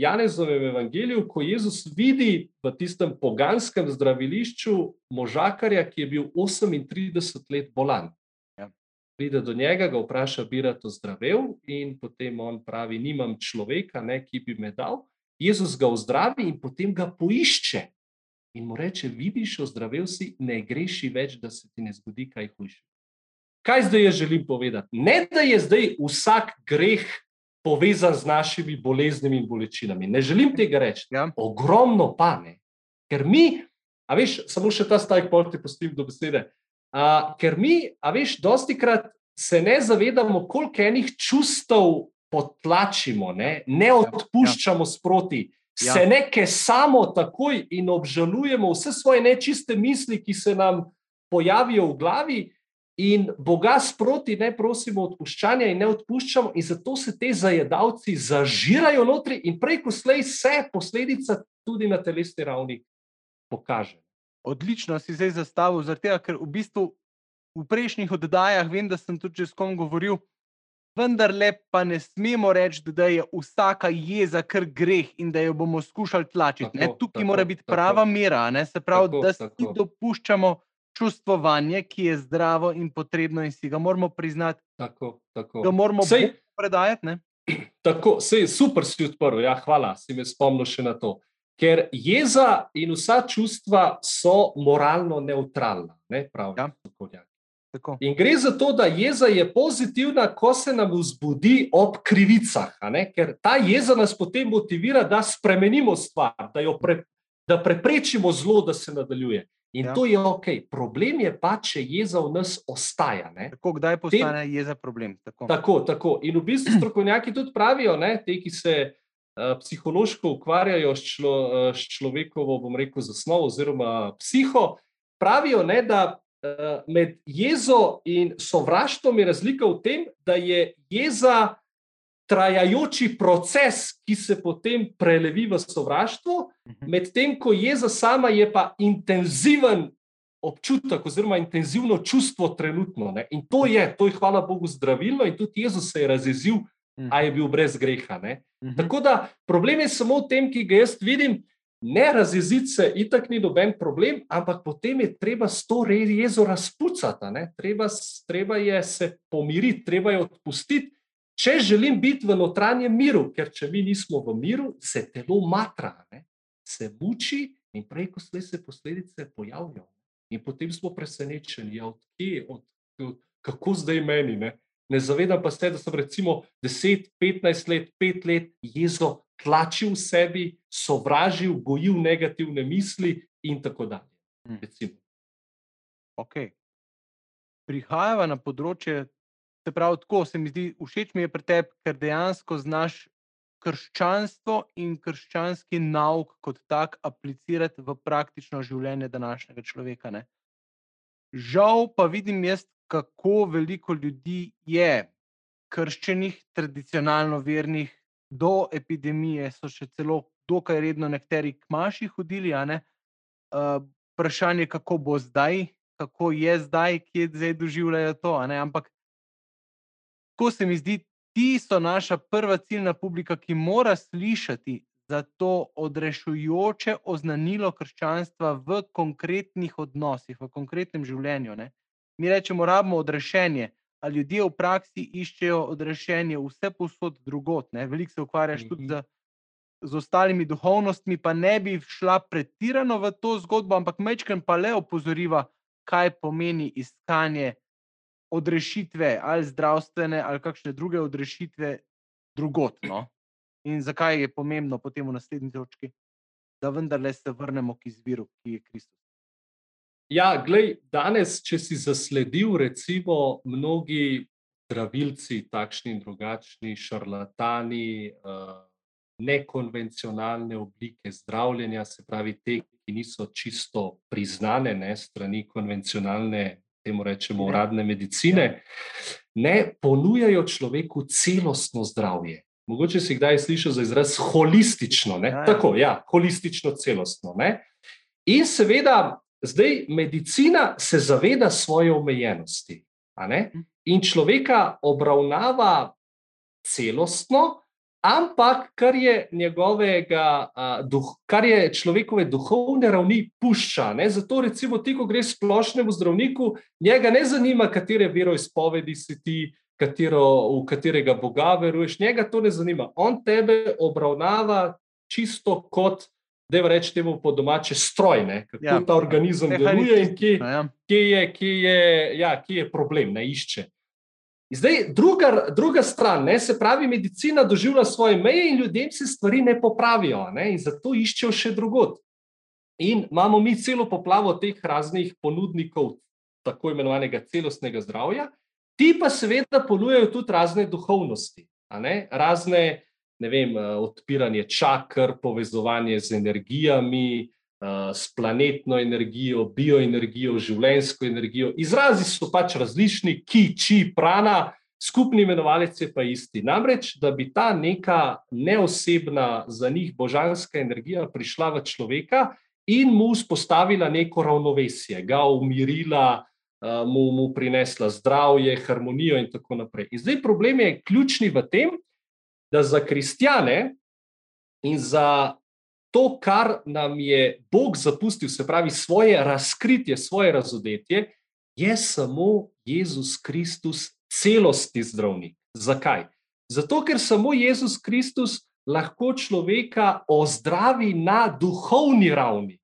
Janezovem evangeliju, ko Jezus vidi v tistem poganskem zdravilišču možakarja, ki je bil 38 let bolan. Ja. Pride do njega, ga vpraša, bi rad ozdravil, in potem on pravi: Nimam človeka, ne, ki bi me dal. Jezus ga ozdravi in potem ga poišče in mu reče: Vidiš, ozdravil si, ne greši več, da se ti ne zgodi kaj hujše. Kaj zdaj jaz želim povedati? Ne, da je zdaj vsak greh povezan z našimi boleznimi in bolečinami. Ne želim tega reči. Ja. Ogromno pa ne. Ker mi, a veš, samo še ta stavek, pol ti postim do besede. A, ker mi, a veš, dosti krat se ne zavedamo, koliko enih čustev potlačimo, ne, ne ja. odpuščamo ja. sproti ja. se nekaj samo takoj in obžalujemo vse svoje nečiste misli, ki se nam pojavijo v glavi, in Boga sproti ne prosimo odpuščanja in ne odpuščamo, in zato se te zajedavci zažirajo notri, in preko slej se posledica tudi na telesni ravni pokaže. Odlično si zdaj zastavil, tega, ker v bistvu v prejšnjih oddajah vem, da sem tudi s kom govoril vendar pa ne smemo reči, da je vsaka jeza kar greh in da jo bomo skušali tlačiti. Tako, Tukaj tako, mora biti tako, prava mera, ne? se pravi, tako, da si dopuščamo čustvovanje, ki je zdravo in potrebno, in si ga moramo priznati. Tako, tako. Da moramo vse predajati. Ne? [CLEARS THROAT] Tako, sej, super si odprl, ja, hvala, si me spomnil še na to. Ker jeza in vsa čustva so moralno neutralna, ne pravi. Ja. Tako. In gre za to, da jeza je pozitivna, ko se nam vzbudi ob krivicah, ker ta jeza nas potem motivira, da spremenimo stvar, da, pre, da preprečimo zlo, da se nadaljuje. In ja. to je ok. Problem je pa, če jeza v nas ostaja. Tako, kdaj postane Tem, jeza problem? Tako. tako, tako. In v bistvu strokovnjaki tudi pravijo, ne, te, ki se uh, psihološko ukvarjajo s, člo, uh, s človekovo, bom rekel, zasnovo oziroma psiho, pravijo, ne, da uh, med jezo in sovraštvom je razlika v tem, da je jeza trajajoči proces, ki se potem prelevi v sovraštvo, mhm. medtem ko jeza sama je pa intenziven občutek oziroma intenzivno čustvo trenutno. Ne? In to je, to je, hvala Bogu, zdravilno in tudi Jezus se je razjezil, a je bil brez greha. Ne? Mhm. Tako da problem je samo v tem, ki ga jaz vidim. Ne razjeziti se, itak ni noben problem, ampak potem je treba s to jezo razpucati, treba, treba je se pomiriti, treba je odpustiti, Če želim biti v notranjem miru, ker če mi nismo v miru, se telo matra, ne? se muči in prej, ko se posledice pojavijo. In potem smo presenečeni, ja, odkje, od, od, kako zdaj meni. Ne? ne zavedam pa se, da sem recimo 10, 15 let, 5 let jezo tlačil v sebi, sovražil, gojil negativne misli in tako dalje. Hm. Okay. Prihajava na področje Se pravi, tako se mi zdi, všeč mi je pri tebi, ker dejansko znaš krščanstvo in krščanski nauk kot tak aplicirati v praktično življenje današnjega človeka. Ne? Žal pa vidim jaz, kako veliko ljudi je krščenih, tradicionalno vernih, do epidemije so še celo dokaj redno nekateri kmaši hodili. Uh, vprašanje, kako bo zdaj, kako je zdaj, kje zdaj doživljajo to. Ampak tako se mi zdi, ti so naša prva ciljna publika, ki mora slišati za to odrešujoče oznanilo krščanstva v konkretnih odnosih, v konkretnem življenju. Ne? Mi rečemo, rabimo odrešenje, a ljudje v praksi iščejo odrešenje vse posod drugot. Ne? Veliko se ukvarjaš tudi z, z ostalimi duhovnostmi, pa ne bi šla pretirano v to zgodbo, ampak mečkam pa le opozoriva, kaj pomeni iskanje odrešitve, ali zdravstvene, ali kakšne druge odrešitve, drugot. No? In zakaj je pomembno potem v naslednji točki, da vendarle se vrnemo k izviru, ki je Kristus. Ja, glej, danes, če si zasledil, recimo, mnogi zdravilci, takšni in drugačni, šarlatani, uh, nekonvencionalne oblike zdravljenja, se pravi, te, ki niso čisto priznane, ne strani konvencionalne temu rečemo uradne medicine, ne ponujajo človeku celostno zdravje. Mogoče si kdaj slišal za izraz holistično, ne? Ja, ja. tako, ja, holistično, celostno. Ne? In seveda, zdaj medicina se zaveda svoje omejenosti mhm. in človeka obravnava celostno, ampak kar je, njegovega, duh, kar je človekove duhovne ravni, pušča. Ne? Zato, recimo, ti, ko greš splošnemu zdravniku, njega ne zanima, katere veroizpovedi si ti. Katero, v katerega Boga veruješ, njega to ne zanima. On tebe obravnava čisto kot, da je reč temu po domače, stroj, ne? kako ja, ta organizem deluje in kje, ja. kje, je, kje, je, ja, kje je problem, ne išče. Zdaj, druga, druga stran, ne, se pravi, medicina doživlja svoje meje in ljudem se stvari ne popravijo, ne, in zato iščejo še drugot. In imamo mi celo poplavo teh raznih ponudnikov, tako imenovanega celostnega zdravja, ti pa seveda ponujajo tudi razne duhovnosti, ne, razne, ne vem, odpiranje čakr, povezovanje z energijami. S planetno energijo, bioenergijo, življensko energijo. Izrazi so pač različni, ki, či, prana, skupni imenovalec je pa isti. Namreč, da bi ta neka neosebna, za njih božanska energija prišla v človeka in mu vzpostavila neko ravnovesje, ga umirila, mu, mu prinesla zdravje, harmonijo in tako naprej. In zdaj problem je ključni v tem, da za kristjane in za to, kar nam je Bog zapustil, se pravi svoje razkritje, svoje razodetje, je samo Jezus Kristus, celosti zdravnik. Zakaj? Zato, ker samo Jezus Kristus lahko človeka ozdravi na duhovni ravni.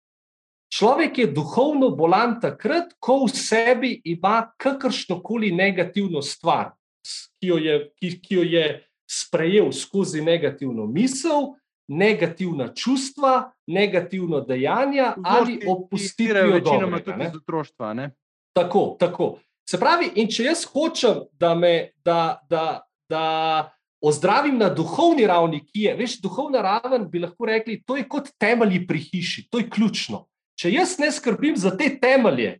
Človek je duhovno bolan takrat, ko v sebi ima kakršno koli negativno stvar, ki jo, je, ki, ki jo je sprejel skozi negativno misel, negativna čustva, negativno dejanje ali opustitev večinoma tudi iz otroštva. Tako, tako. Se pravi, in če jaz hočem, da me da, da, da ozdravim na duhovni ravni, ki je, veš, duhovna raven, bi lahko rekli, to je kot temelji pri hiši, to je ključno. Če jaz ne skrbim za te temelje,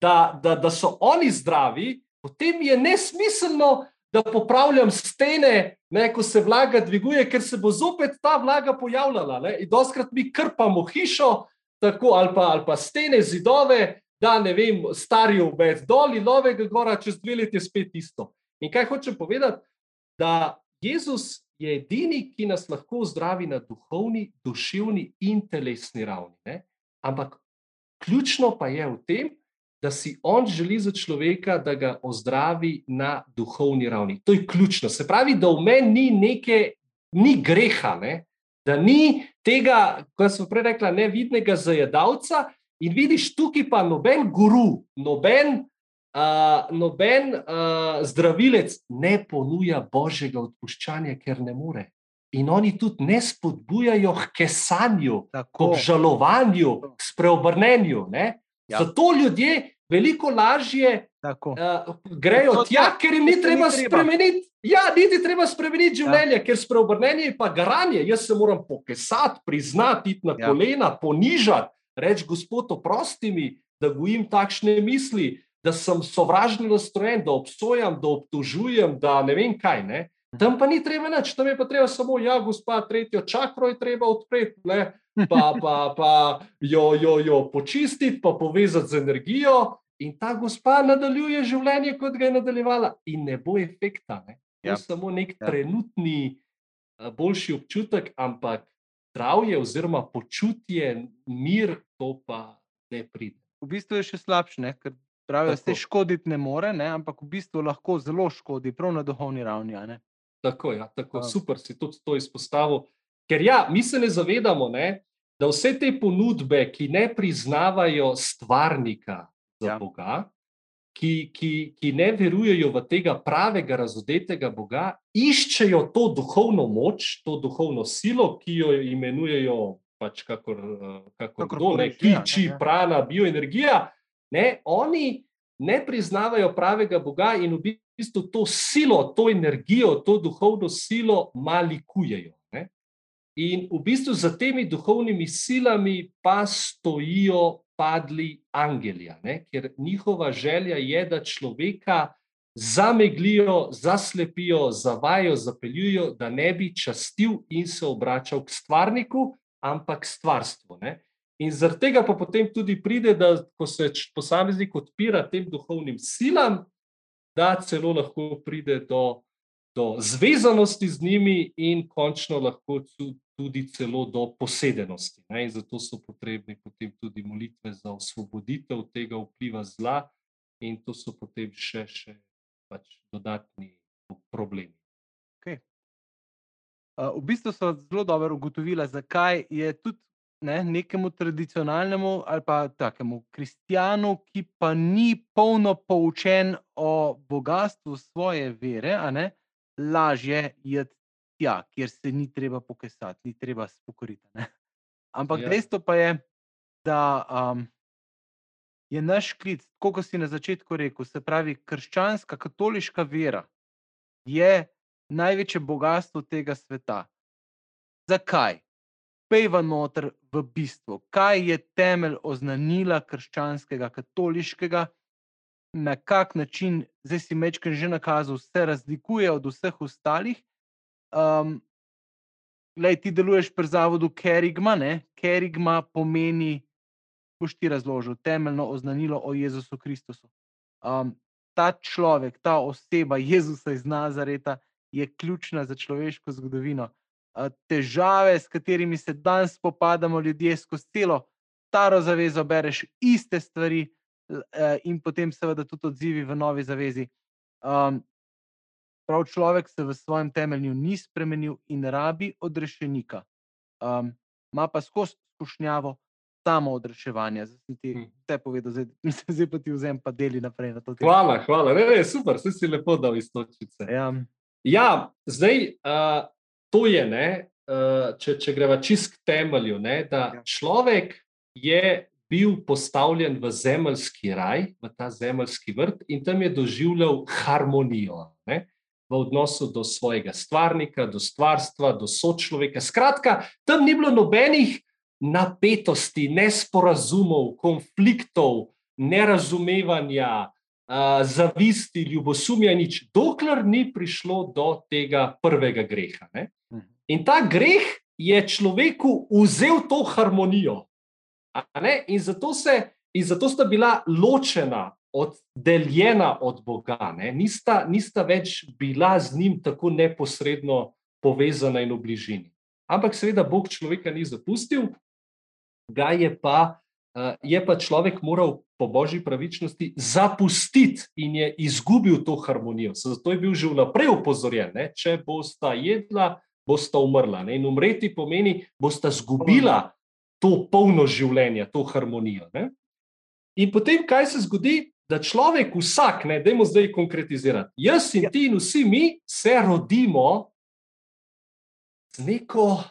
da, da, da so oni zdravi, potem je nesmiselno, da popravljam stene, ne, ko se vlaga dviguje, ker se bo zopet ta vlaga pojavljala. Ne, in doskrat mi krpamo hišo, tako, ali, pa, ali pa stene, zidove, da ne vem, starijo med dol in novega gora, čez dve leti je spet isto. In kaj hočem povedati? Da Jezus je edini, ki nas lahko zdravi na duhovni, duševni in telesni ravni. Ne? Ampak ključno pa je v tem, da si on želi za človeka, da ga ozdravi na duhovni ravni. To je ključno. Se pravi, da v meni ni neke, ni greha, ne? da ni tega, kot smo prej rekli, nevidnega zajedavca. In vidiš, tukaj pa noben guru, noben, uh, noben uh, zdravilec ne ponuja božjega odpuščanja, ker ne more. In oni tudi ne spodbujajo k kesanju, k obžalovanju, k spreobrnenju. Ne? Ja. Zato ljudje veliko lažje uh, grejo tja, ker jim ni treba spremeniti. Ja, niti treba spremeniti življenje, ja. ker spreobrnenje je pa garanje. Jaz se moram pokesati, priznati, iti na ja. kolena, ponižati, reči: Gospod, oprosti mi, da gojim takšne misli, da sem sovražni nastrojen, da obsojam, da obtožujem, da ne vem kaj. Ne? Tam pa ni treba nič, tam je pa treba samo, ja, gospa, tretjo čakro je treba odpreti pa, pa, pa jo, jo, jo počistiti, pa povezati z energijo. In ta gospa nadaljuje življenje, kot ga je nadaljevala, in ne bo efekta. Ne? Ja. Samo nek ja. trenutni, boljši občutek, ampak zdravje, oziroma počutje, mir, to pa ne pride. V bistvu je še slabše, ker pravijo, da se škoditi ne more, ne? ampak v bistvu lahko zelo škodi, prav na duhovni ravni. Tako, ja, tako. super si tudi to izpostavil. Ker ja, mi se ne zavedamo, ne, da vse te ponudbe, ki ne priznavajo stvarnika za ja. Boga, ki, ki, ki ne verujejo v tega pravega, razodetega Boga, iščejo to duhovno moč, to duhovno silo, ki jo imenujejo pač kakor, kakor, kakor kdo, ne, kiči, ja. prana, bioenergija. Ne, oni ne priznavajo pravega Boga in v bistvu to silo, to energijo, to duhovno silo malikujejo. In v bistvu za temi duhovnimi silami pa stojijo padli angeli, ker njihova želja je, da človeka zameglijo, zaslepijo, zavajo, zapeljujo, da ne bi častil in se obračal k stvarniku, ampak stvarstvu. Ne? In zaradi tega pa potem tudi pride, da ko se posameznik odpira tem duhovnim silam, da celo lahko pride do do zvezanosti z njimi in končno lahko tudi celo do posedenosti. Ne? In zato so potrebni potem tudi molitve za osvoboditev tega vpliva zla, in to so potem še, še pač dodatni problemi. Okay. Uh, v bistvu so zelo dobro ugotovili, zakaj je tudi ne, nekemu tradicionalnemu ali pa takemu kristijanu, ki pa ni polno poučen o bogatstvu svoje vere, ne, lažje je tja, kjer se ni treba pokesati, ni treba spokoriti. Ne? Ampak ja. dejstvo pa je, da um, je naš klic, kot si na začetku rekel, se pravi, krščanska, katoliška vera je največje bogatstvo tega sveta. Zakaj? Pejva noter v bistvu, kaj je temelj oznanila krščanskega, katoliškega na kak način, zdaj si mečken že nakazal, se razlikuje od vseh ostalih. Um, lej, ti deluješ pri zavodu Kerigma, ne? Kerigma pomeni, boš ti razložil, temeljno oznanilo o Jezusu Kristusu. Um, ta človek, ta oseba Jezusa iz Nazareta je ključna za človeško zgodovino. Uh, težave, s katerimi se danes spopadamo ljudje skozi celo staro zavezo, bereš iste stvari, Eh, in potem, seveda, tudi odzivi v novi zavezi. Um, prav človek se v svojem temelju ni spremenil in rabi odrešenika. Um, Ma pa skozi skušnjavo samo odreševanja. Zdaj sem ti Hm. vse povedal, zdaj, [LAUGHS] zdaj pa ti vzem pa deli naprej na to temo. Hvala, hvala. Ne, ne, super, vsi si lepo dal istočice. Ja, Ja, zdaj uh, to je, ne, uh, če, če greva čist k temelju, ne, da Ja. človek je bil postavljen v zemeljski raj, v ta zemeljski vrt in tam je doživljal harmonijo ne, v odnosu do svojega stvarnika, do stvarstva, do sočloveka. Skratka, tam ni bilo nobenih napetosti, nesporazumov, konfliktov, nerazumevanja, zavisti, ljubosumja, nič, dokler ni prišlo do tega prvega greha. Ne? Mhm. In ta greh je človeku vzel to harmonijo. In zato, se, in zato sta bila ločena, oddeljena od Boga, ne? nista, nista več bila z njim tako neposredno povezana in v bližini. Ampak seveda Bog človeka ni zapustil, ga je pa, uh, je pa človek moral po božji pravičnosti zapustiti in je izgubil to harmonijo. Zato je bil že vnaprej upozorjen, ne? če bosta jedla, bosta umrla. Ne? In umreti pomeni, bosta zgubila to polno življenje, to harmonijo. Ne? In potem, kaj se zgodi, da človek, vsak, ne, dajmo zdaj konkretizirati, jaz in ti in vsi mi se rodimo z neko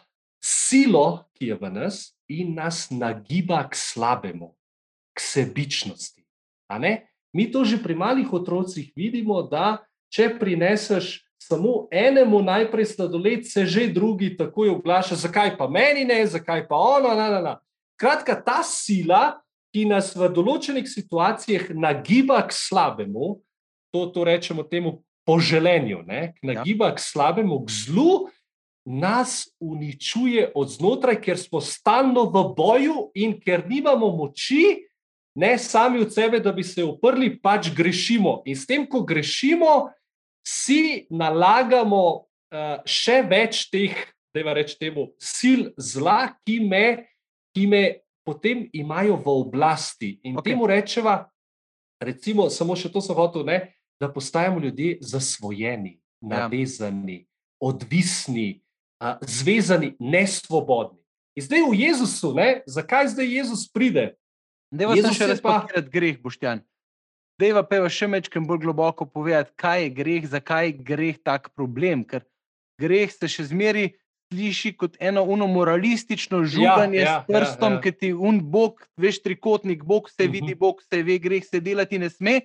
silo, ki je v nas in nas nagiba k slabemu, k sebičnosti. Mi to že pri malih otrocih vidimo, da če prineseš samo enemu najprej sladoled, se že drugi takoj oglaša, zakaj pa meni ne, zakaj pa ono. Na, na, na. Kratka, ta sila, ki nas v določenih situacijah nagiba k slabemu, to, to rečemo temu poželenju, ne, nagiba k slabemu, k zlu, nas uničuje od znotraj, ker smo stalno v boju in ker nimamo moči, ne sami od sebe, da bi se uprli, pač grešimo. In s tem, ko grešimo, si nalagamo uh, še več teh, da je reč temu, sil zla, ki me, ki me potem imajo v oblasti. In okay. temu rečeva, recimo, samo še to sem hotel, ne, da postajamo ljudje zasvojeni, navezani, ja. odvisni, uh, zvezani, nesvobodni. In zdaj v Jezusu, ne, zakaj zdaj Jezus pride? Deva Jezus še razpakirati pa... greh, Boštjan. Deva pa še mečkam bolj globoko povedati, kaj je greh, zakaj je greh tak problem. Ker greh se še zmeri sliši kot eno uno moralistično žuganje ja, ja, s prstom, ja, ja. ki ti un bog, veš, trikotnik, bog se uh -huh. vidi, bog se ve, greh se delati ne sme.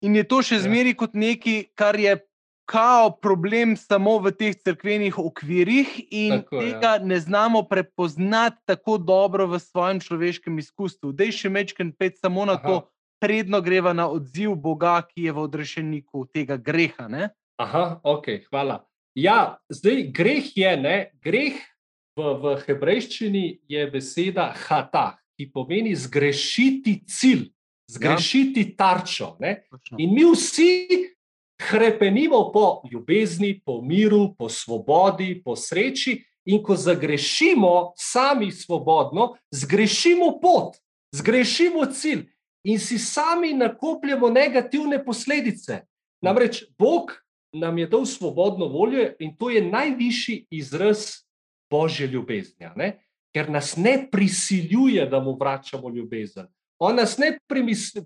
In je to še ja. zmeri kot nekaj, kar je kao problem samo v teh crkvenih okvirih, in tako, tega ja. ne znamo prepoznati tako dobro v svojem človeškem izkustvu. Dej še mečken pet samo na Aha. to, predno greva na odziv Boga, ki je v odrešeniku tega greha. Ne? Aha, ok, hvala. Ja, zdaj greh je, ne, greh v, v hebrejščini je beseda hata, ki pomeni zgrešiti cilj, zgrešiti ja. tarčo. Ne? In mi vsi krepenimo po ljubezni, po miru, po svobodi, po sreči, in ko zagrešimo sami svobodno, zgrešimo pot, zgrešimo cilj in si sami nakopljamo negativne posledice. Namreč Bog nam je dal svobodno voljo in to je najvišji izraz božje ljubezni, ne? ker nas ne prisiljuje, da mu vračamo ljubezen. On nas ne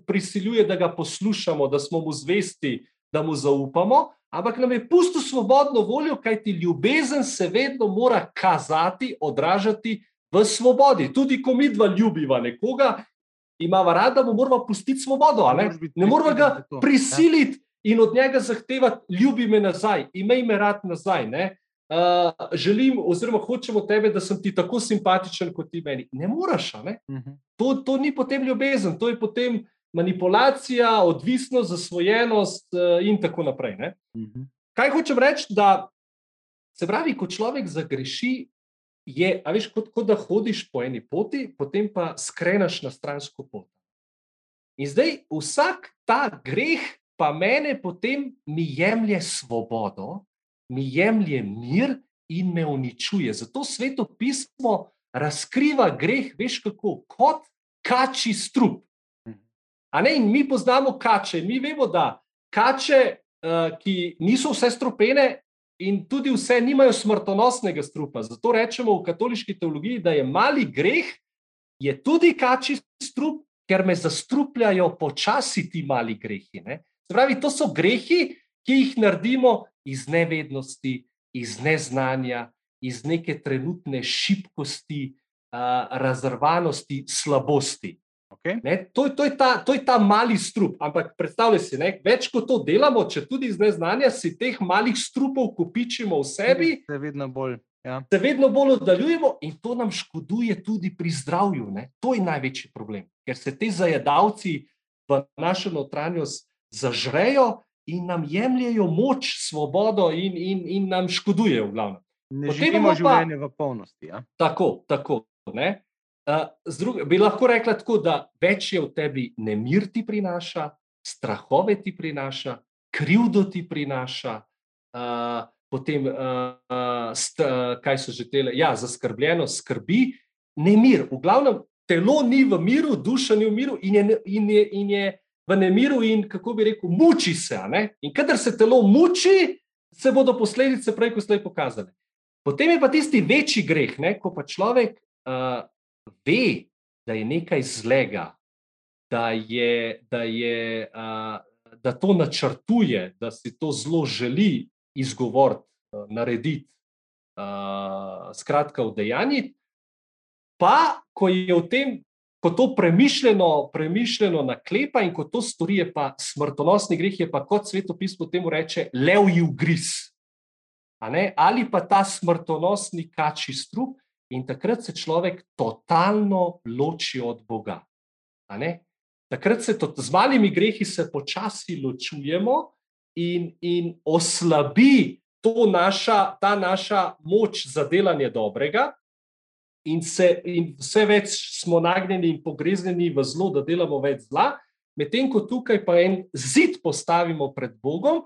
prisiljuje, da ga poslušamo, da smo mu zvesti, da mu zaupamo, ampak nam je pusto svobodno voljo, kajti ljubezen se vedno mora kazati, odražati v svobodi. Tudi ko mi dva ljubiva nekoga, imamo rad, da mu moramo pustiti svobodo. Ne, ne moramo ga prisiliti in od njega zahtevati, ljubi me nazaj, imej me rad nazaj. Ne. Uh, želim, oziroma hočemo tebe, da sem ti tako simpatičen kot ti meni. Ne moraš, ne? Uh -huh. to, to ni potem ljubezen, to je potem manipulacija, odvisnost, zasvojenost uh, in tako naprej. Uh -huh. Kaj hočem reči, da se pravi, ko človek zagreši, je, veš, kot, kot da hodiš po eni poti, potem pa skreneš na stransko pot. In zdaj vsak ta greh, pa mene potem mi jemlje svobodo, mi jemlje mir in me uničuje. Zato sveto pismo razkriva greh, veš kako, kot kači strup. Ne, in mi poznamo kače, mi vemo, da kače, uh, ki niso vse strupene, in tudi vse nimajo smrtonosnega strupa. Zato rečemo v katoliški teologiji, da je mali greh je tudi kači strup, ker me zastrupljajo počasi ti mali grehi. Pravi, to so grehi, ki jih naredimo iz nevednosti, iz neznanja, iz neke trenutne šibkosti, uh, razrvanosti, slabosti. Okay. Ne, to, to, je ta, to je ta mali strup. Ampak predstavljaj si, ne, več kot to delamo, če tudi iz neznanja, si teh malih strupov kupičimo v sebi. Se vedno bolj. Ja. Se vedno bolj oddaljujemo, in to nam škoduje tudi pri zdravju. Ne. To je največji problem, ker se ti zajedavci v našo notranjost zažrejo in nam jemljajo moč, svobodo, in, in, in nam škodujejo, v glavnem. Ne živimo življenje v polnosti. Ja. Tako, tako. Ne. Uh, druge, bi lahko rekla tako, da več je v tebi nemir ti prinaša, strahove ti prinaša, krivdo ti prinaša, uh, potem uh, st, uh, kaj so že tele, ja, zaskrbljeno, skrbi, nemir. V glavnem, telo ni v miru, duša ni v miru in je, in je, in je v nemiru in kako bi rekel, muči se. In kadar se telo muči, se bodo posledice prej, ko slej pokazale. Potem je pa tisti večji greh, ne, ko pa človek uh, ve, da je nekaj zlega, da, je, da, je, uh, da to načrtuje, da si to zelo želi izgovoriti, uh, narediti, uh, skratka, v dejanji. Pa, ko je v tem ko to premišljeno, premišljeno naklepa in ko to stori, je pa smrtonosni greh, je pa kot svetopismo temu reče, levji ugriz. Ali pa ta smrtonosni kači strup, in takrat se človek totalno loči od Boga. Takrat se to, z malimi grehi se počasi ločujemo in, in oslabi naša, ta naša moč za delanje dobrega, in, se, in vse več smo nagnjeni in pogreznjeni v zlo, da delamo več zla, medtem ko tukaj pa en zid postavimo pred Bogom.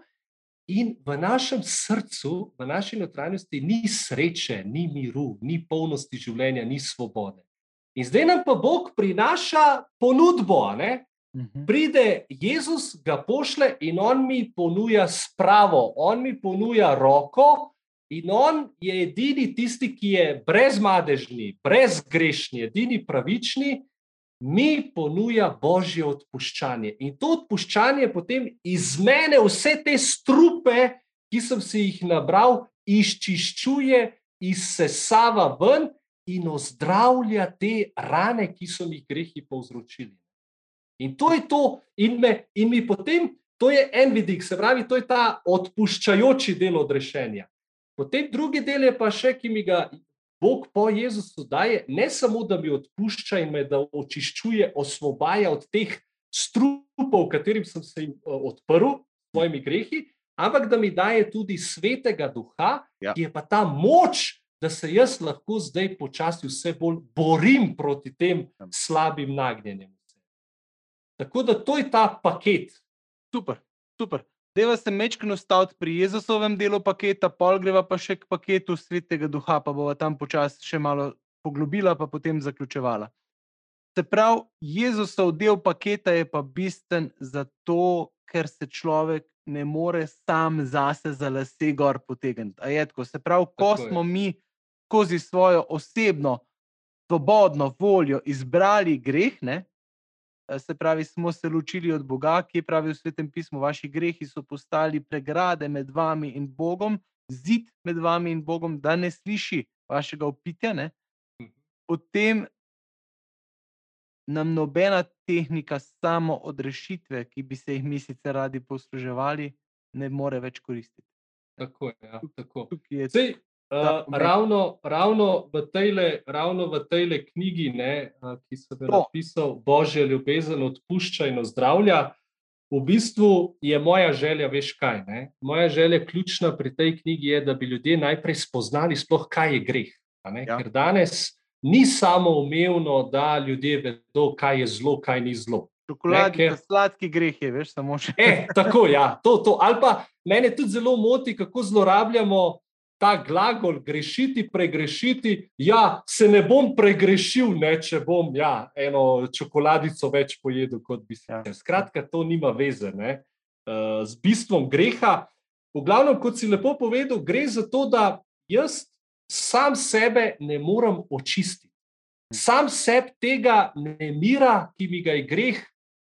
In v našem srcu, v naši notranjosti, ni sreče, ni miru, ni polnosti življenja, ni svobode. In zdaj nam pa Bog prinaša ponudbo. Ne? Mhm. Pride Jezus, ga pošle in on mi ponuja spravo, on mi ponuja roko, In on je edini tisti, ki je brezmadežni, brezgrešni, edini pravični, mi ponuja božje odpuščanje. In to odpuščanje potem iz mene vse te strupe, ki sem si jih nabral, izčiščuje, izsesava ven in ozdravlja te rane, ki so mi grehi povzročili. In to je to, in, me, in mi potem, to je en vidik, se pravi, to je ta odpuščajoči del odrešenja. Potem drugi del je pa še, ki mi ga Bog po Jezusu daje, ne samo da mi odpušča in me da očiščuje, osvobaja od teh strupov, katerim sem se jim eh, odprl, svojimi grehi, ampak da mi daje tudi svetega duha, ja. ki je pa ta moč, da se jaz lahko zdaj počasi vse bolj borim proti tem slabim nagnjenjem. Tako da to je ta paket. Super, super. Deva se mečkino staviti pri Jezusovem delu paketa, pol greva pa še k paketu svetega duha, pa bova tam počasi še malo poglobila, pa potem zaključevala. Se pravi, Jezusov del paketa je pa bistven zato, ker se človek ne more sam zase za lase gor potegniti. Se pravi, ko smo mi skozi svojo osebno, svobodno voljo izbrali greh, ne, se pravi, smo se ločili od Boga, ki je pravi v svetem pismu, vaši grehi so postali pregrade med vami in Bogom, zid med vami in Bogom, da ne sliši vašega opitja. Ne? Mhm. Potem nam nobena tehnika samo odrešitve, ki bi se jih mi sicer radi posluževali, ne more več koristiti. Tako je. Ja, tako. Je Sej, Uh, ravno, ravno v tej knjigi, ne, uh, ki sem jo napisal, Božja ljubezen odpušča in ozdravlja, v bistvu je moja želja, veš kaj. Ne? Moja želja, ključna pri tej knjigi, je, da bi ljudje najprej spoznali, sploh, kaj je greh. Ja. Ker danes ni samo umevno, da ljudje vedo, kaj je zlo, kaj ni zlo. Čokoladni, sladki greh je, veš, samo še. E, tako, ja, to, to. Ali pa mene tudi zelo moti, kako zlorabljamo ta glagol grešiti, pregrešiti, ja, se ne bom pregrešil, ne, če bom ja, eno čokoladico več pojedel, kot bi se. Ja. Skratka, to nima veze ne, uh, z bistvom greha. V glavnem, kot si lepo povedal, gre za to, da jaz sam sebe ne morem očistiti. Sam sebi tega nemira, ki mi ga je greh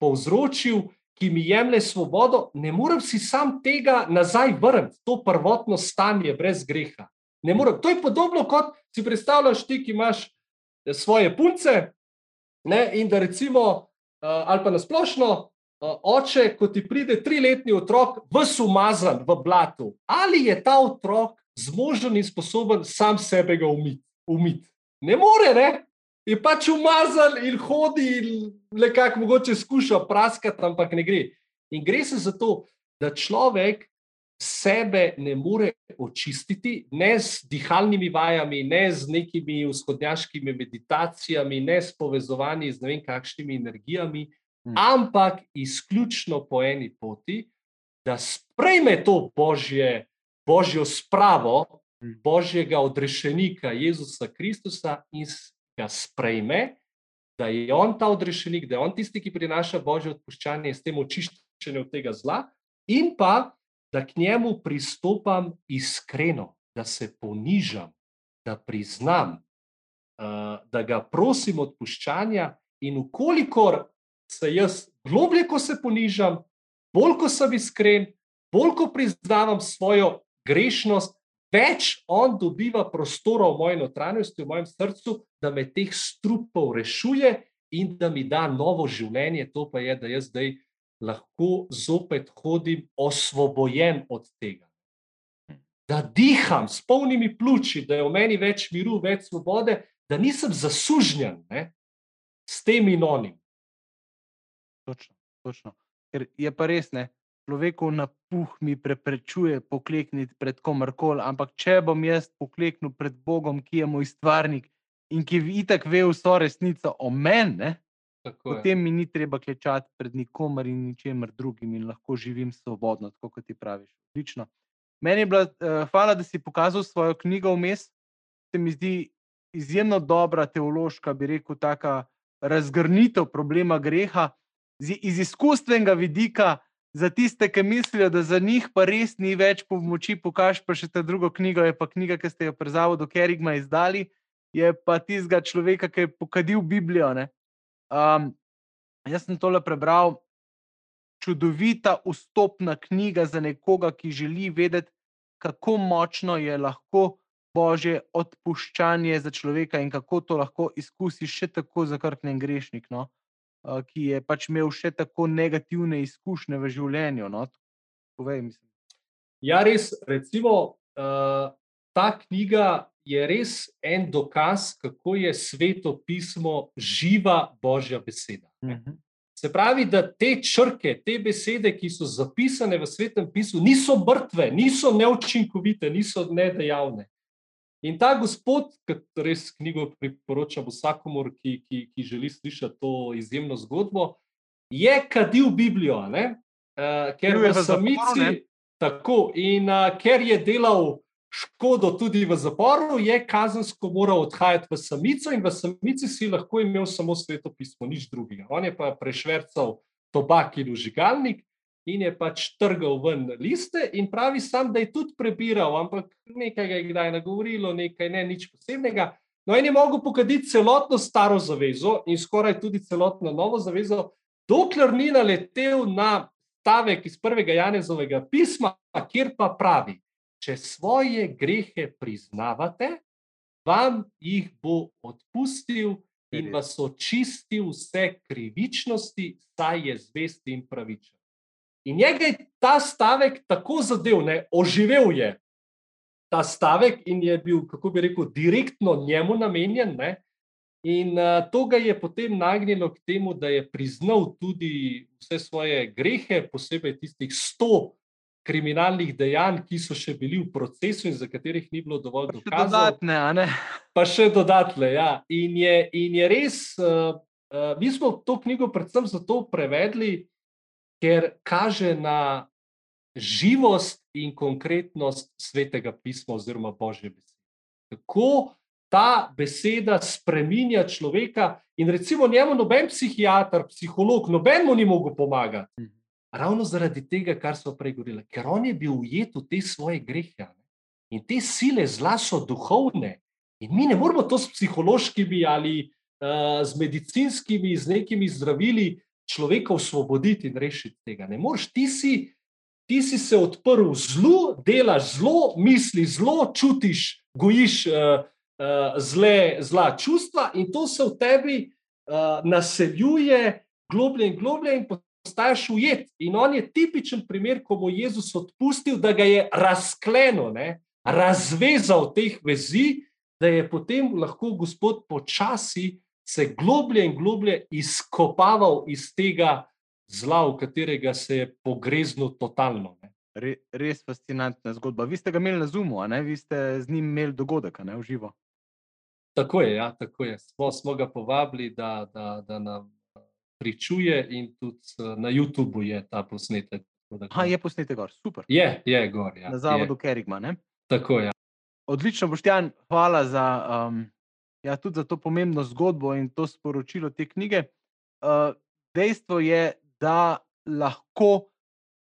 povzročil, ki mi jemlje svobodo, ne morem si sam tega nazaj vrniti, to prvotno stanje brez greha. To je podobno, kot si predstavljaš ti, ki imaš eh, svoje punce. Ne, in da recimo, uh, ali pa nasplošno, uh, oče, ko ti pride triletni otrok, vse umazan v blatu, ali je ta otrok zmožen in sposoben sam sebe umiti? Umit? Ne more, ne? Je pač umazan in hodi, in nekako mogoče skuša praskati, ampak ne gre. In gre se za to, da človek sebe ne more očistiti, ne z dihalnimi vajami, ne z nekimi vzhodnjaškimi meditacijami, ne s povezovanji z ne vem kakšnimi energijami, hmm. ampak izključno po eni poti, da sprejme to božje, božjo spravo. Hmm. Božjega odrešenika Jezusa Kristusa in ga sprejme, da je on ta odrešenik, da je on tisti, ki prinaša božje odpuščanje in s tem očiščenje od tega zla, in pa da k njemu pristopam iskreno, da se ponižam, da priznam, uh, da ga prosim odpuščanja, in ukolikor se jaz globlje, ko se ponižam, bolj ko sem iskren, bolj ko priznavam svojo grešnost, več on dobiva prostora v moji notranjosti, v mojem srcu, da me teh strupov rešuje in da mi da novo življenje. To pa je, da jaz zdaj lahko zopet hodim osvobojen od tega. Da diham s polnimi pljuči, da je v meni več miru, več svobode, da nisem zasužnjen ne, s tem in onim. Točno, točno. Ker je pa res, ne, človekov napuh mi preprečuje poklekniti pred komarkoli, ampak če bom jaz pokleknil pred Bogom, ki je moj stvarnik in ki itak ve vso resnico o meni, potem mi ni treba klečati pred nikomer in ničemer drugim in lahko živim svobodno, tako kot ti praviš. Odlično. Meni je bila uh, hvala, da si pokazal svojo knjigo vmes. Se mi zdi izjemno dobra teološka, bi rekel, taka razgrnitev problema greha z, iz izkustvenega vidika za tiste, ki mislijo, da za njih pa res ni več pomoči, pokaž pa še ta druga knjiga, je pa knjiga, ki ste jo pri Zavodu Kerigma izdali, je pa tistega človeka, ki je pokadil Biblijo. Um, jaz sem tole prebral, čudovita vstopna knjiga za nekoga, ki želi vedeti, kako močno je lahko božje odpuščanje za človeka in kako to lahko izkusi še tako zakrknen grešnik. No? Ki je pač imel še tako negativne izkušnje v življenju. No? Povej, ja, res. Recimo, uh, ta knjiga je res en dokaz, kako je sveto pismo živa božja beseda. Uh mhm. -huh. Se pravi, da te črke, te besede, ki so zapisane v svetem pismu, niso mrtve, niso neučinkovite, niso nedejavne. In ta gospod, ki res knjigo priporočam vsakomor, ki, ki, ki želi slišati to izjemno zgodbo, je kadil Biblijo, uh, ker je v samici tako. In uh, ker je delal škodo tudi v zaporu, je kazensko moral odhajati v samico in v samici si lahko imel samo sveto pismo, nič drugega. On je pa prešvrcal tobak in užigalnik in je pač trgal ven liste, in pravi sam, da je tudi prebiral, ampak nekaj je kdaj nagovorilo, nekaj ne, nič posebnega. No, in je mogel pokaditi celotno staro zavezo in skoraj tudi celotno novo zavezo, dokler ni naletel na stavek iz prvega Janezovega pisma, kjer pa pravi: Če svoje grehe priznavate, vam jih bo odpustil. In vas očistil vse krivičnosti, saj je zvest in pravičen. In njega je ta stavek tako zadev, ne, oživel je ta stavek in je bil, kako bi rekel, direktno njemu namenjen. Ne, in uh, to ga je potem nagnilo k temu, da je priznal tudi vse svoje grehe, posebej tistih sto kriminalnih dejanj, ki so še bili v procesu in za katerih ni bilo dovolj dokazov. Dodatne, pa še dodatne, ja. In je, in je res, uh, uh, mi smo to knjigo predvsem zato prevedli ker kaže na živost in konkretnost svetega pisma oziroma božje besede. Kako ta beseda spremenja človeka, in recimo njemu noben psihiater, psiholog, noben mu ni mogel pomagati. Mhm. Ravno zaradi tega, kar smo prej govorili, ker on je bil ujet v te svoje grehe. In te sile zla so duhovne. In mi ne moramo to s psihološkimi ali uh, z medicinskimi, z nekimi zdravili človeka osvoboditi in rešiti tega. Ne moreš, ti si, ti si se odprl zlu, delaš zlo, misliš zlo, čutiš, gojiš uh, uh, zle, zla čustva in to se v tebi uh, naseljuje globlje in globlje in postaješ ujet. In on je tipičen primer, ko bo Jezus odpustil, da ga je razklenil, ne, razvezal teh vezi, da je potem lahko Gospod počasi se globlje in globlje izkopaval iz tega zla, v katerega se je pogreznil totalno. Re, res fascinantna zgodba. Vi ste ga imeli na Zumu, vi ste z njim imeli dogodek, ne v živo. Tako je, ja, tako je. Smo, smo ga povabili, da, da, da nam pričuje, in tudi na YouTubu je ta posnetek. Ha, je posnetek gor, super. Je, je gor. Ja, na zavodu Kerigma. Tako je. Ja. Odlično, Boštjan, hvala za, um, ja, za to pomembno zgodbo in to sporočilo te knjige. Uh, dejstvo je, da lahko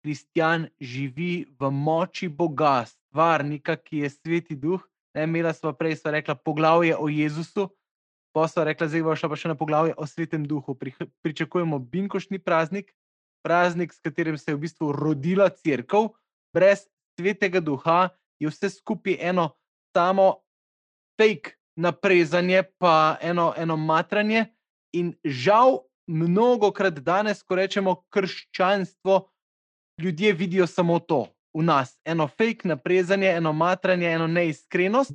kristjan živi v moči Boga, stvarnika, ki je sveti duh. Ne, imela smo prej, smo rekla, poglavje o Jezusu, pa smo rekla, zdaj bo šla pa še na poglavje o svetem duhu. Pri, pričakujemo binkošni praznik, praznik, s katerim se je v bistvu rodila crkva, brez svetega duha je vse skupaj eno samo fake naprezanje, pa eno, eno matranje. In žal, mnogo krat danes, ko rečemo krščanstvo, ljudje vidijo samo to v nas, eno fake naprezanje, eno matranje, eno neiskrenost,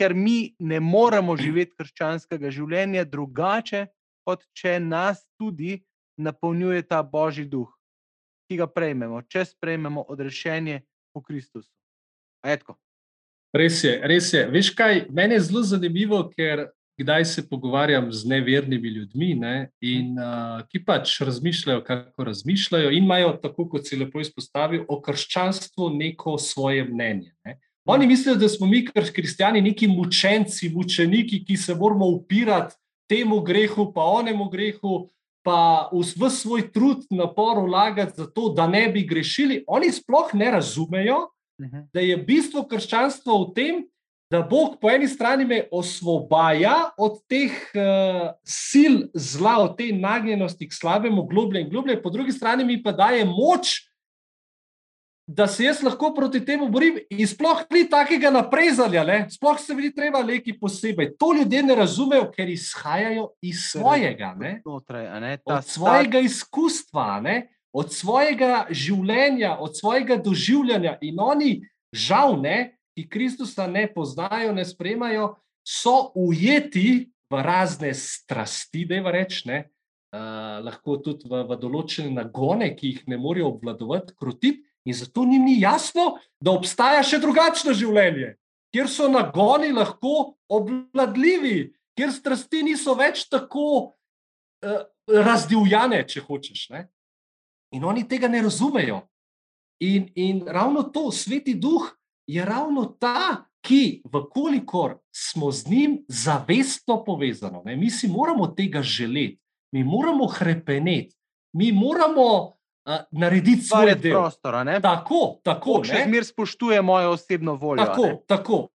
ker mi ne moremo živeti krščanskega življenja drugače, kot če nas tudi napolnjuje ta božji duh, ki ga prejmemo, če sprejmemo odrešenje v Kristusu. Ajetko. Res je, res je. Veš kaj, meni je zelo zanimivo, ker kdaj se pogovarjam z nevernimi ljudmi, ne, in, uh, ki pač razmišljajo, kako razmišljajo, in imajo, tako kot si lepo izpostavil, o krščanstvu neko svoje mnenje. Ne. Oni mislijo, da smo mi, kristijani, neki mučenci, mučeniki, ki se moramo upirati temu grehu, pa onemu grehu, pa v svoj trud, napor vlagati za to, da ne bi grešili. Oni sploh ne razumejo, Mhm. Da je bistvo krščanstva v tem, da Bog po eni strani me osvobaja od teh uh, sil zla, od te nagnjenosti k slabemu, globlje in globlje, po drugi strani mi pa daje moč, da se jaz lahko proti temu borim. In sploh ni takega naprezanja, ne? sploh se mi ni treba neki posebej. To ljudje ne razumejo, ker izhajajo iz svojega, Znotraj, od svojega izkustva. Ne? Od svojega življenja, od svojega doživljanja. In oni, žal, ne, ki Kristusa ne poznajo, ne spremajo, so ujeti v razne strasti, da je reč, ne, uh, lahko tudi v, v določene nagone, ki jih ne morejo obvladovati, krotiti. In zato njim ni jasno, da obstaja še drugačno življenje, kjer so nagoni lahko obvladljivi, kjer strasti niso več tako uh, razdivljane, če hočeš. Ne? In oni tega ne razumejo. In, in ravno to, sveti duh, je ravno ta, ki, vkolikor smo z njim zavestno povezani, ne, mi si moramo tega želeti, mi moramo krepeneti, mi moramo uh, narediti svoje delo. Prostor, tako, tako. Če zmer spoštuje mojo osebno voljo. Tako, tako.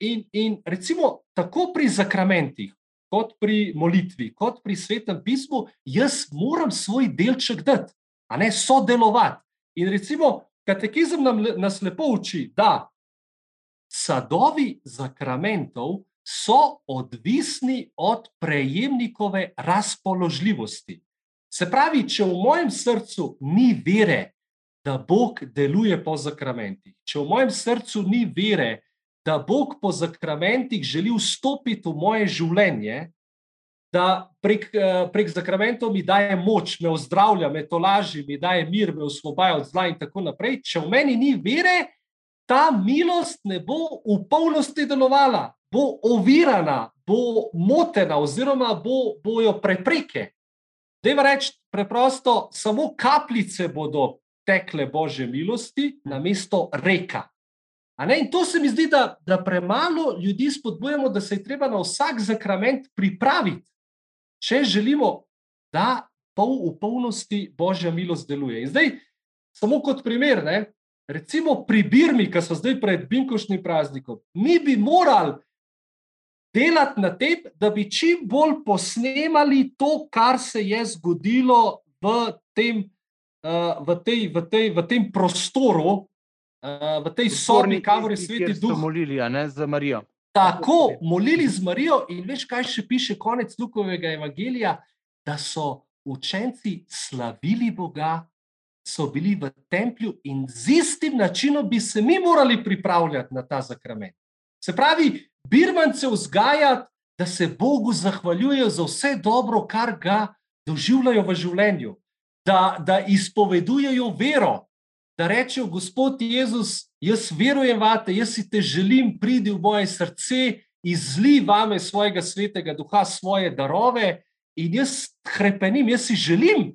In, in recimo, tako pri zakramentih, kot pri molitvi, kot pri svetem pismu, jaz moram svoj delček dati a ne sodelovati. In recimo, katekizem nam, nas lepo uči, da sadovi zakramentov so odvisni od prejemnikove razpoložljivosti. Se pravi, če v mojem srcu ni vere, da Bog deluje po zakramentih, če v mojem srcu ni vere, da Bog po zakramentih želi vstopiti v moje življenje, da prek, eh, prek zakramentov mi daje moč, me ozdravlja, me tolaži, mi daje mir, me osvobaja od zla in tako naprej. Če v meni ni vere, ta milost ne bo v polnosti delovala, bo ovirana, bo motena, oziroma bo, bojo prepreke. Dejva reči preprosto, samo kapljice bodo tekle božje milosti na mesto reka. In to se mi zdi, da, da premalo ljudi spodbujamo, da se je treba na vsak zakrament pripraviti če želimo, da pol v polnosti božja milost deluje. In zdaj, samo kot primer, ne, recimo pri Birmi, ki so zdaj pred Binkošnim praznikom, mi bi morali delati na tem, da bi čim bolj posnemali to, kar se je zgodilo v tem, uh, v tej, v tej, v tem prostoru, uh, v tej sobi, kamor je sveti duh. Molili, ne, za Marijo. Tako, molili z Marijo, in veš, kaj še piše konec Lukovega evangelija, da so učenci slavili Boga, so bili v templju in z istim načinom bi se mi morali pripravljati na ta zakrament. Se pravi, birmance vzgajati, da se Bogu zahvaljujejo za vse dobro, kar ga doživljajo v življenju, da, da izpovedujejo vero, da rečejo: Gospod Jezus, jaz verujem vate, jaz si te želim, pridi v moje srce, izli vame svojega svetega duha, svoje darove in jaz krepenim, jaz si želim.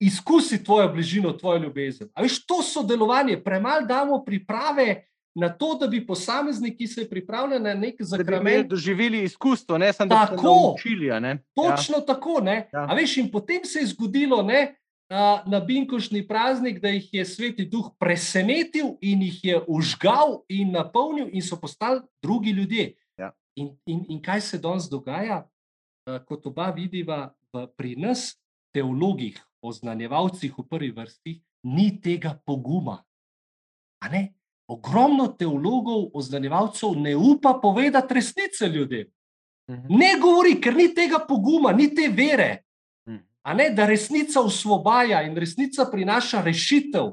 Izkusi tvojo bližino, tvojo ljubezen. A veš, to sodelovanje, premalo damo priprave, na to, da bi posamezniki se pripravljali na nek zakrament. Da bi doživeli izkustvo, ne samo da bi se naučili. Točno ja. tako. Ja. Veš, in potem se je zgodilo ne, na Binkošni praznik, da jih je sveti duh presenetil in jih je užgal in napolnil, in so postali drugi ljudje. Ja. In, in, in kaj se danes dogaja, kot oba vidiva pri nas, teologih, oznanjevalcih v prvi vrsti, ni tega poguma. Ogromno teologov, oznanjevalcev ne upa povedati resnice ljudem. Mhm. Ne govori, ker ni tega poguma, ni te vere. Ne, da resnica usvobaja in resnica prinaša rešitev.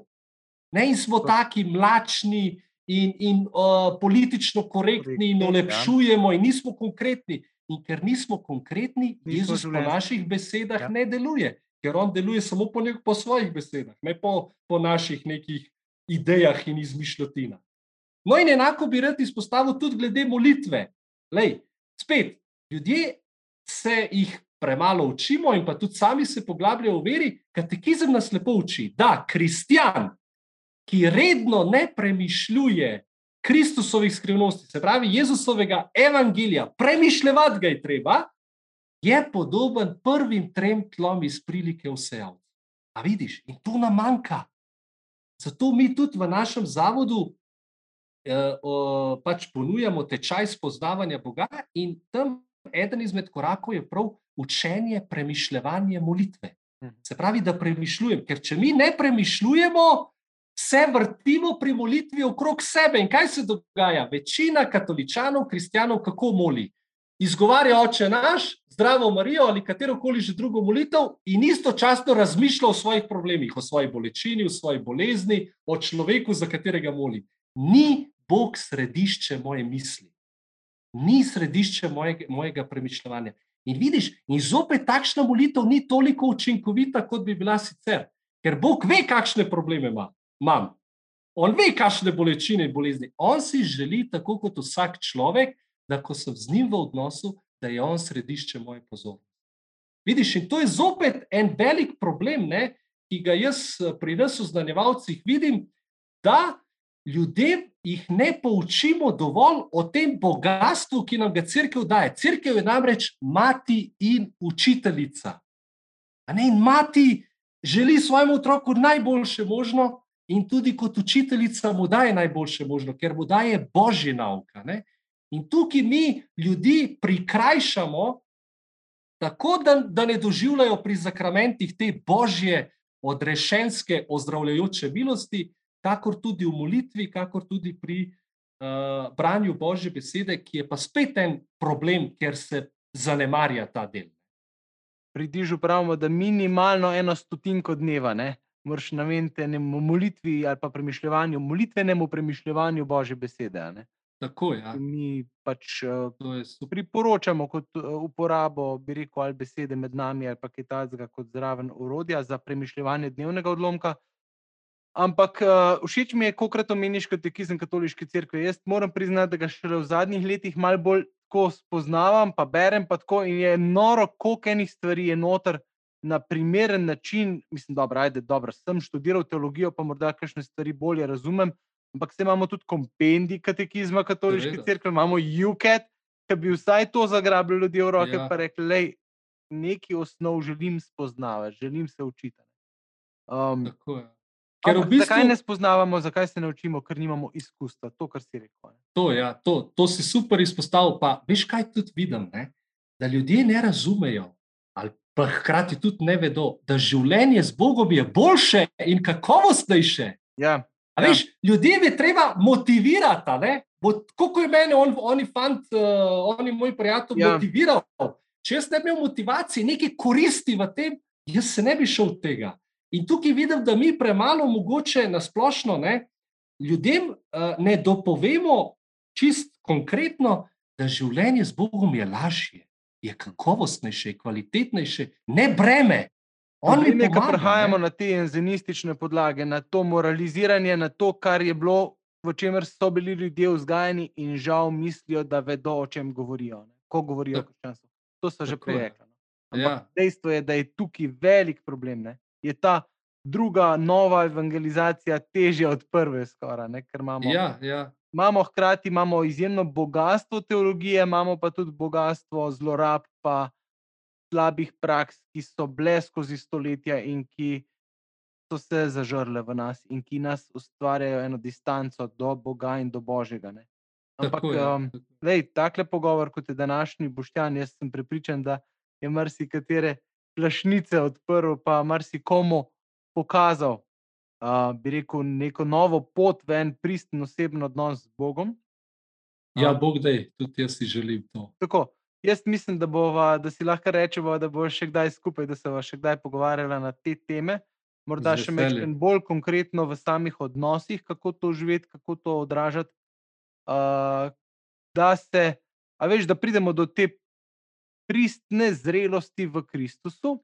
Ne, in smo taki mlačni in, in uh, politično korektni in ja. olepšujemo, in nismo konkretni. In ker nismo konkretni, Jezus po naših besedah ja. ne deluje, ker on deluje samo po, nek, po svojih besedah, ne po, po naših nekih idejah in izmišljotinah. No, in enako bi rad izpostavil tudi glede molitve. Lej, spet, ljudje se jih premalo učimo, in pa tudi sami se poglabljajo v veri. Katekizem nas lepo uči, da kristjan, ki redno ne premišljuje Kristusovih skrivnosti, se pravi Jezusovega evangelija, premišljati ga je treba, je podoben prvim trem tlom iz prilike vse. A vidiš, in to nam manjka. Zato mi tudi v našem zavodu eh, o, pač ponujamo tečaj spoznavanja Boga, in tam eden izmed korakov je prav učenje, premišljanje molitve. Mhm. Se pravi, da premišljujem, ker če mi ne premišljujemo, se vrtimo pri molitvi okrog sebe. In kaj se dogaja? Večina katoličanov, kristijanov, kako moli? Izgovarja oče naš, zdravo Marijo ali katero koli že drugo molitev, in istočasno razmišlja o svojih problemih, o svoji bolečini, o svoji bolezni, o človeku, za katerega moli. Ni Bog središče moje misli, ni središče mojega, mojega premišljanja. In vidiš, in zopet takšna molitev ni toliko učinkovita, kot bi bila sicer, ker Bog ve, kakšne probleme ima. Imam. On ve, kakšne bolečine in bolezni. On si želi, tako kot vsak človek, da ko sem z njim v odnosu, da je on središče moje pozornosti. Vidiš, in to je zopet en velik problem, ne, ki ga jaz pri nas, oznanjevalcih, vidim, da ljudem jih ne poučimo dovolj o tem bogatstvu, ki nam ga crkva daje. Crkva je namreč mati in učiteljica. Ne, in mati želi svojemu otroku najboljše možno, in tudi kot učiteljica mu daje najboljše možno, ker mu daje božji nauka. Ne. In tukaj mi ljudi prikrajšamo, tako da, da ne doživljajo pri zakramentih te božje, odrešenske, ozdravljajoče milosti, kakor tudi v molitvi, kakor tudi pri uh, branju božje besede, ki je pa spet en problem, ker se zanemarja ta del. Pri dižu pravimo, da minimalno eno stotinko dneva. Ne? Morš nameniti molitvi ali pa premišljanju, molitvenemu premišljanju Božje besede. Tako, ja. Mi pač uh, priporočamo kot uh, uporabo, bi rekel, ali besede med nami, ali pa kitajskega kot zraven urodja za premišljanje dnevnega odlomka. Ampak uh, všeč mi je, kako krat omeniš katekizem katoliške cerkve. Jaz moram priznati, da ga šele v zadnjih letih malo bolj tako spoznavam, pa berem pa tako in je noro, koliko enih stvari je noter na primeren način. Mislim, dobro, ajde, dobro, sem študiral teologijo, pa morda kakšne stvari bolje razumem ampak se imamo tudi kompendij katekizma katoliške crkve, imamo UKET, ki bi vsaj to zagrabili ljudi v roke in ja. rekli, da nekaj osnov želim spoznavati, želim se učiti. Um, Ker v bistvu, Zakaj ne spoznavamo, zakaj se ne učimo, ker nimamo izkustva, to, kar si rekel. Ne? to, ja, to, to si super izpostavil. Pa veš, kaj tudi vidim? Ne? Da ljudje ne razumejo, ali pa hkrati tudi ne vedo, da življenje z Bogom je boljše in kakovostnejše. Ja, Ja. Veš, ljudi je treba motivirati. Tako je meni, on, oni fant, uh, oni moj prijatelj, Ja. motiviral. Če jaz ne bi imel motivacije, nekaj koristi v tem, jaz se ne bi šel tega. In tukaj vidim, da mi premalo mogoče na splošno ne, ljudem uh, ne dopovemo čist konkretno, da življenje z Bogom je lažje, je kakovostnejše, je kvalitetnejše, ne breme. On mi je, pomaga, prehajamo ne. na te enzenistične podlage, na to moraliziranje, na to, kar je bilo, v čemer so bili ljudje vzgajani in žal mislijo, da vedo, o čem govorijo. Ne? Ko govorijo o krščanstvu. To so že prej rekli. no. Ja. dejstvo je, da je tukaj velik problem. Ne? Je ta druga nova evangelizacija težja od prve, skoraj, ne? ker imamo Ja, ja, imamo hkrati imamo izjemno bogatstvo teologije, imamo pa tudi bogatstvo zlorab, pa slabih praks, ki so bile skozi stoletja in ki so se zažrle v nas in ki nas ustvarjajo eno distanco do Boga in do Božjega. Ne. Ampak, tako je. um, lej, takle pogovor, kot je današnji Boštjan, jaz sem prepričan, da je marsikatere plašnice odprl, pa marsikomu pokazal, uh, bi rekel, neko novo pot v en pristen osebni odnos z Bogom. Ja, Bog da, tudi jaz si želim to. Tako, jaz mislim, da, bova, da si lahko rečemo, da bo še kdaj skupaj, da se bomo še kdaj pogovarjali na te teme. Morda še nekaj bolj konkretno v samih odnosih, kako to živeti, kako to odražati. Uh, da se, a veš, da pridemo do te pristne zrelosti v Kristusu,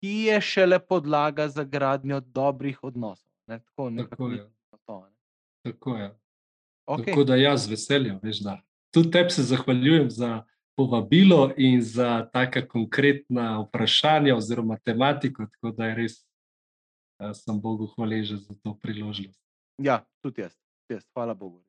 ki je šele podlaga za gradnjo dobrih odnosov. Ne, tako, Tako je. to, ne. Tako je. Okej. Tako da jaz z veseljem, veš, da. Tudi tebi se zahvaljujem za povabilo in za taka konkretna vprašanja oziroma tematiko, tako da je res, eh, sem Bogu hvaležen za to priložnost. Ja, tudi jaz, tudi jaz, hvala Bogu.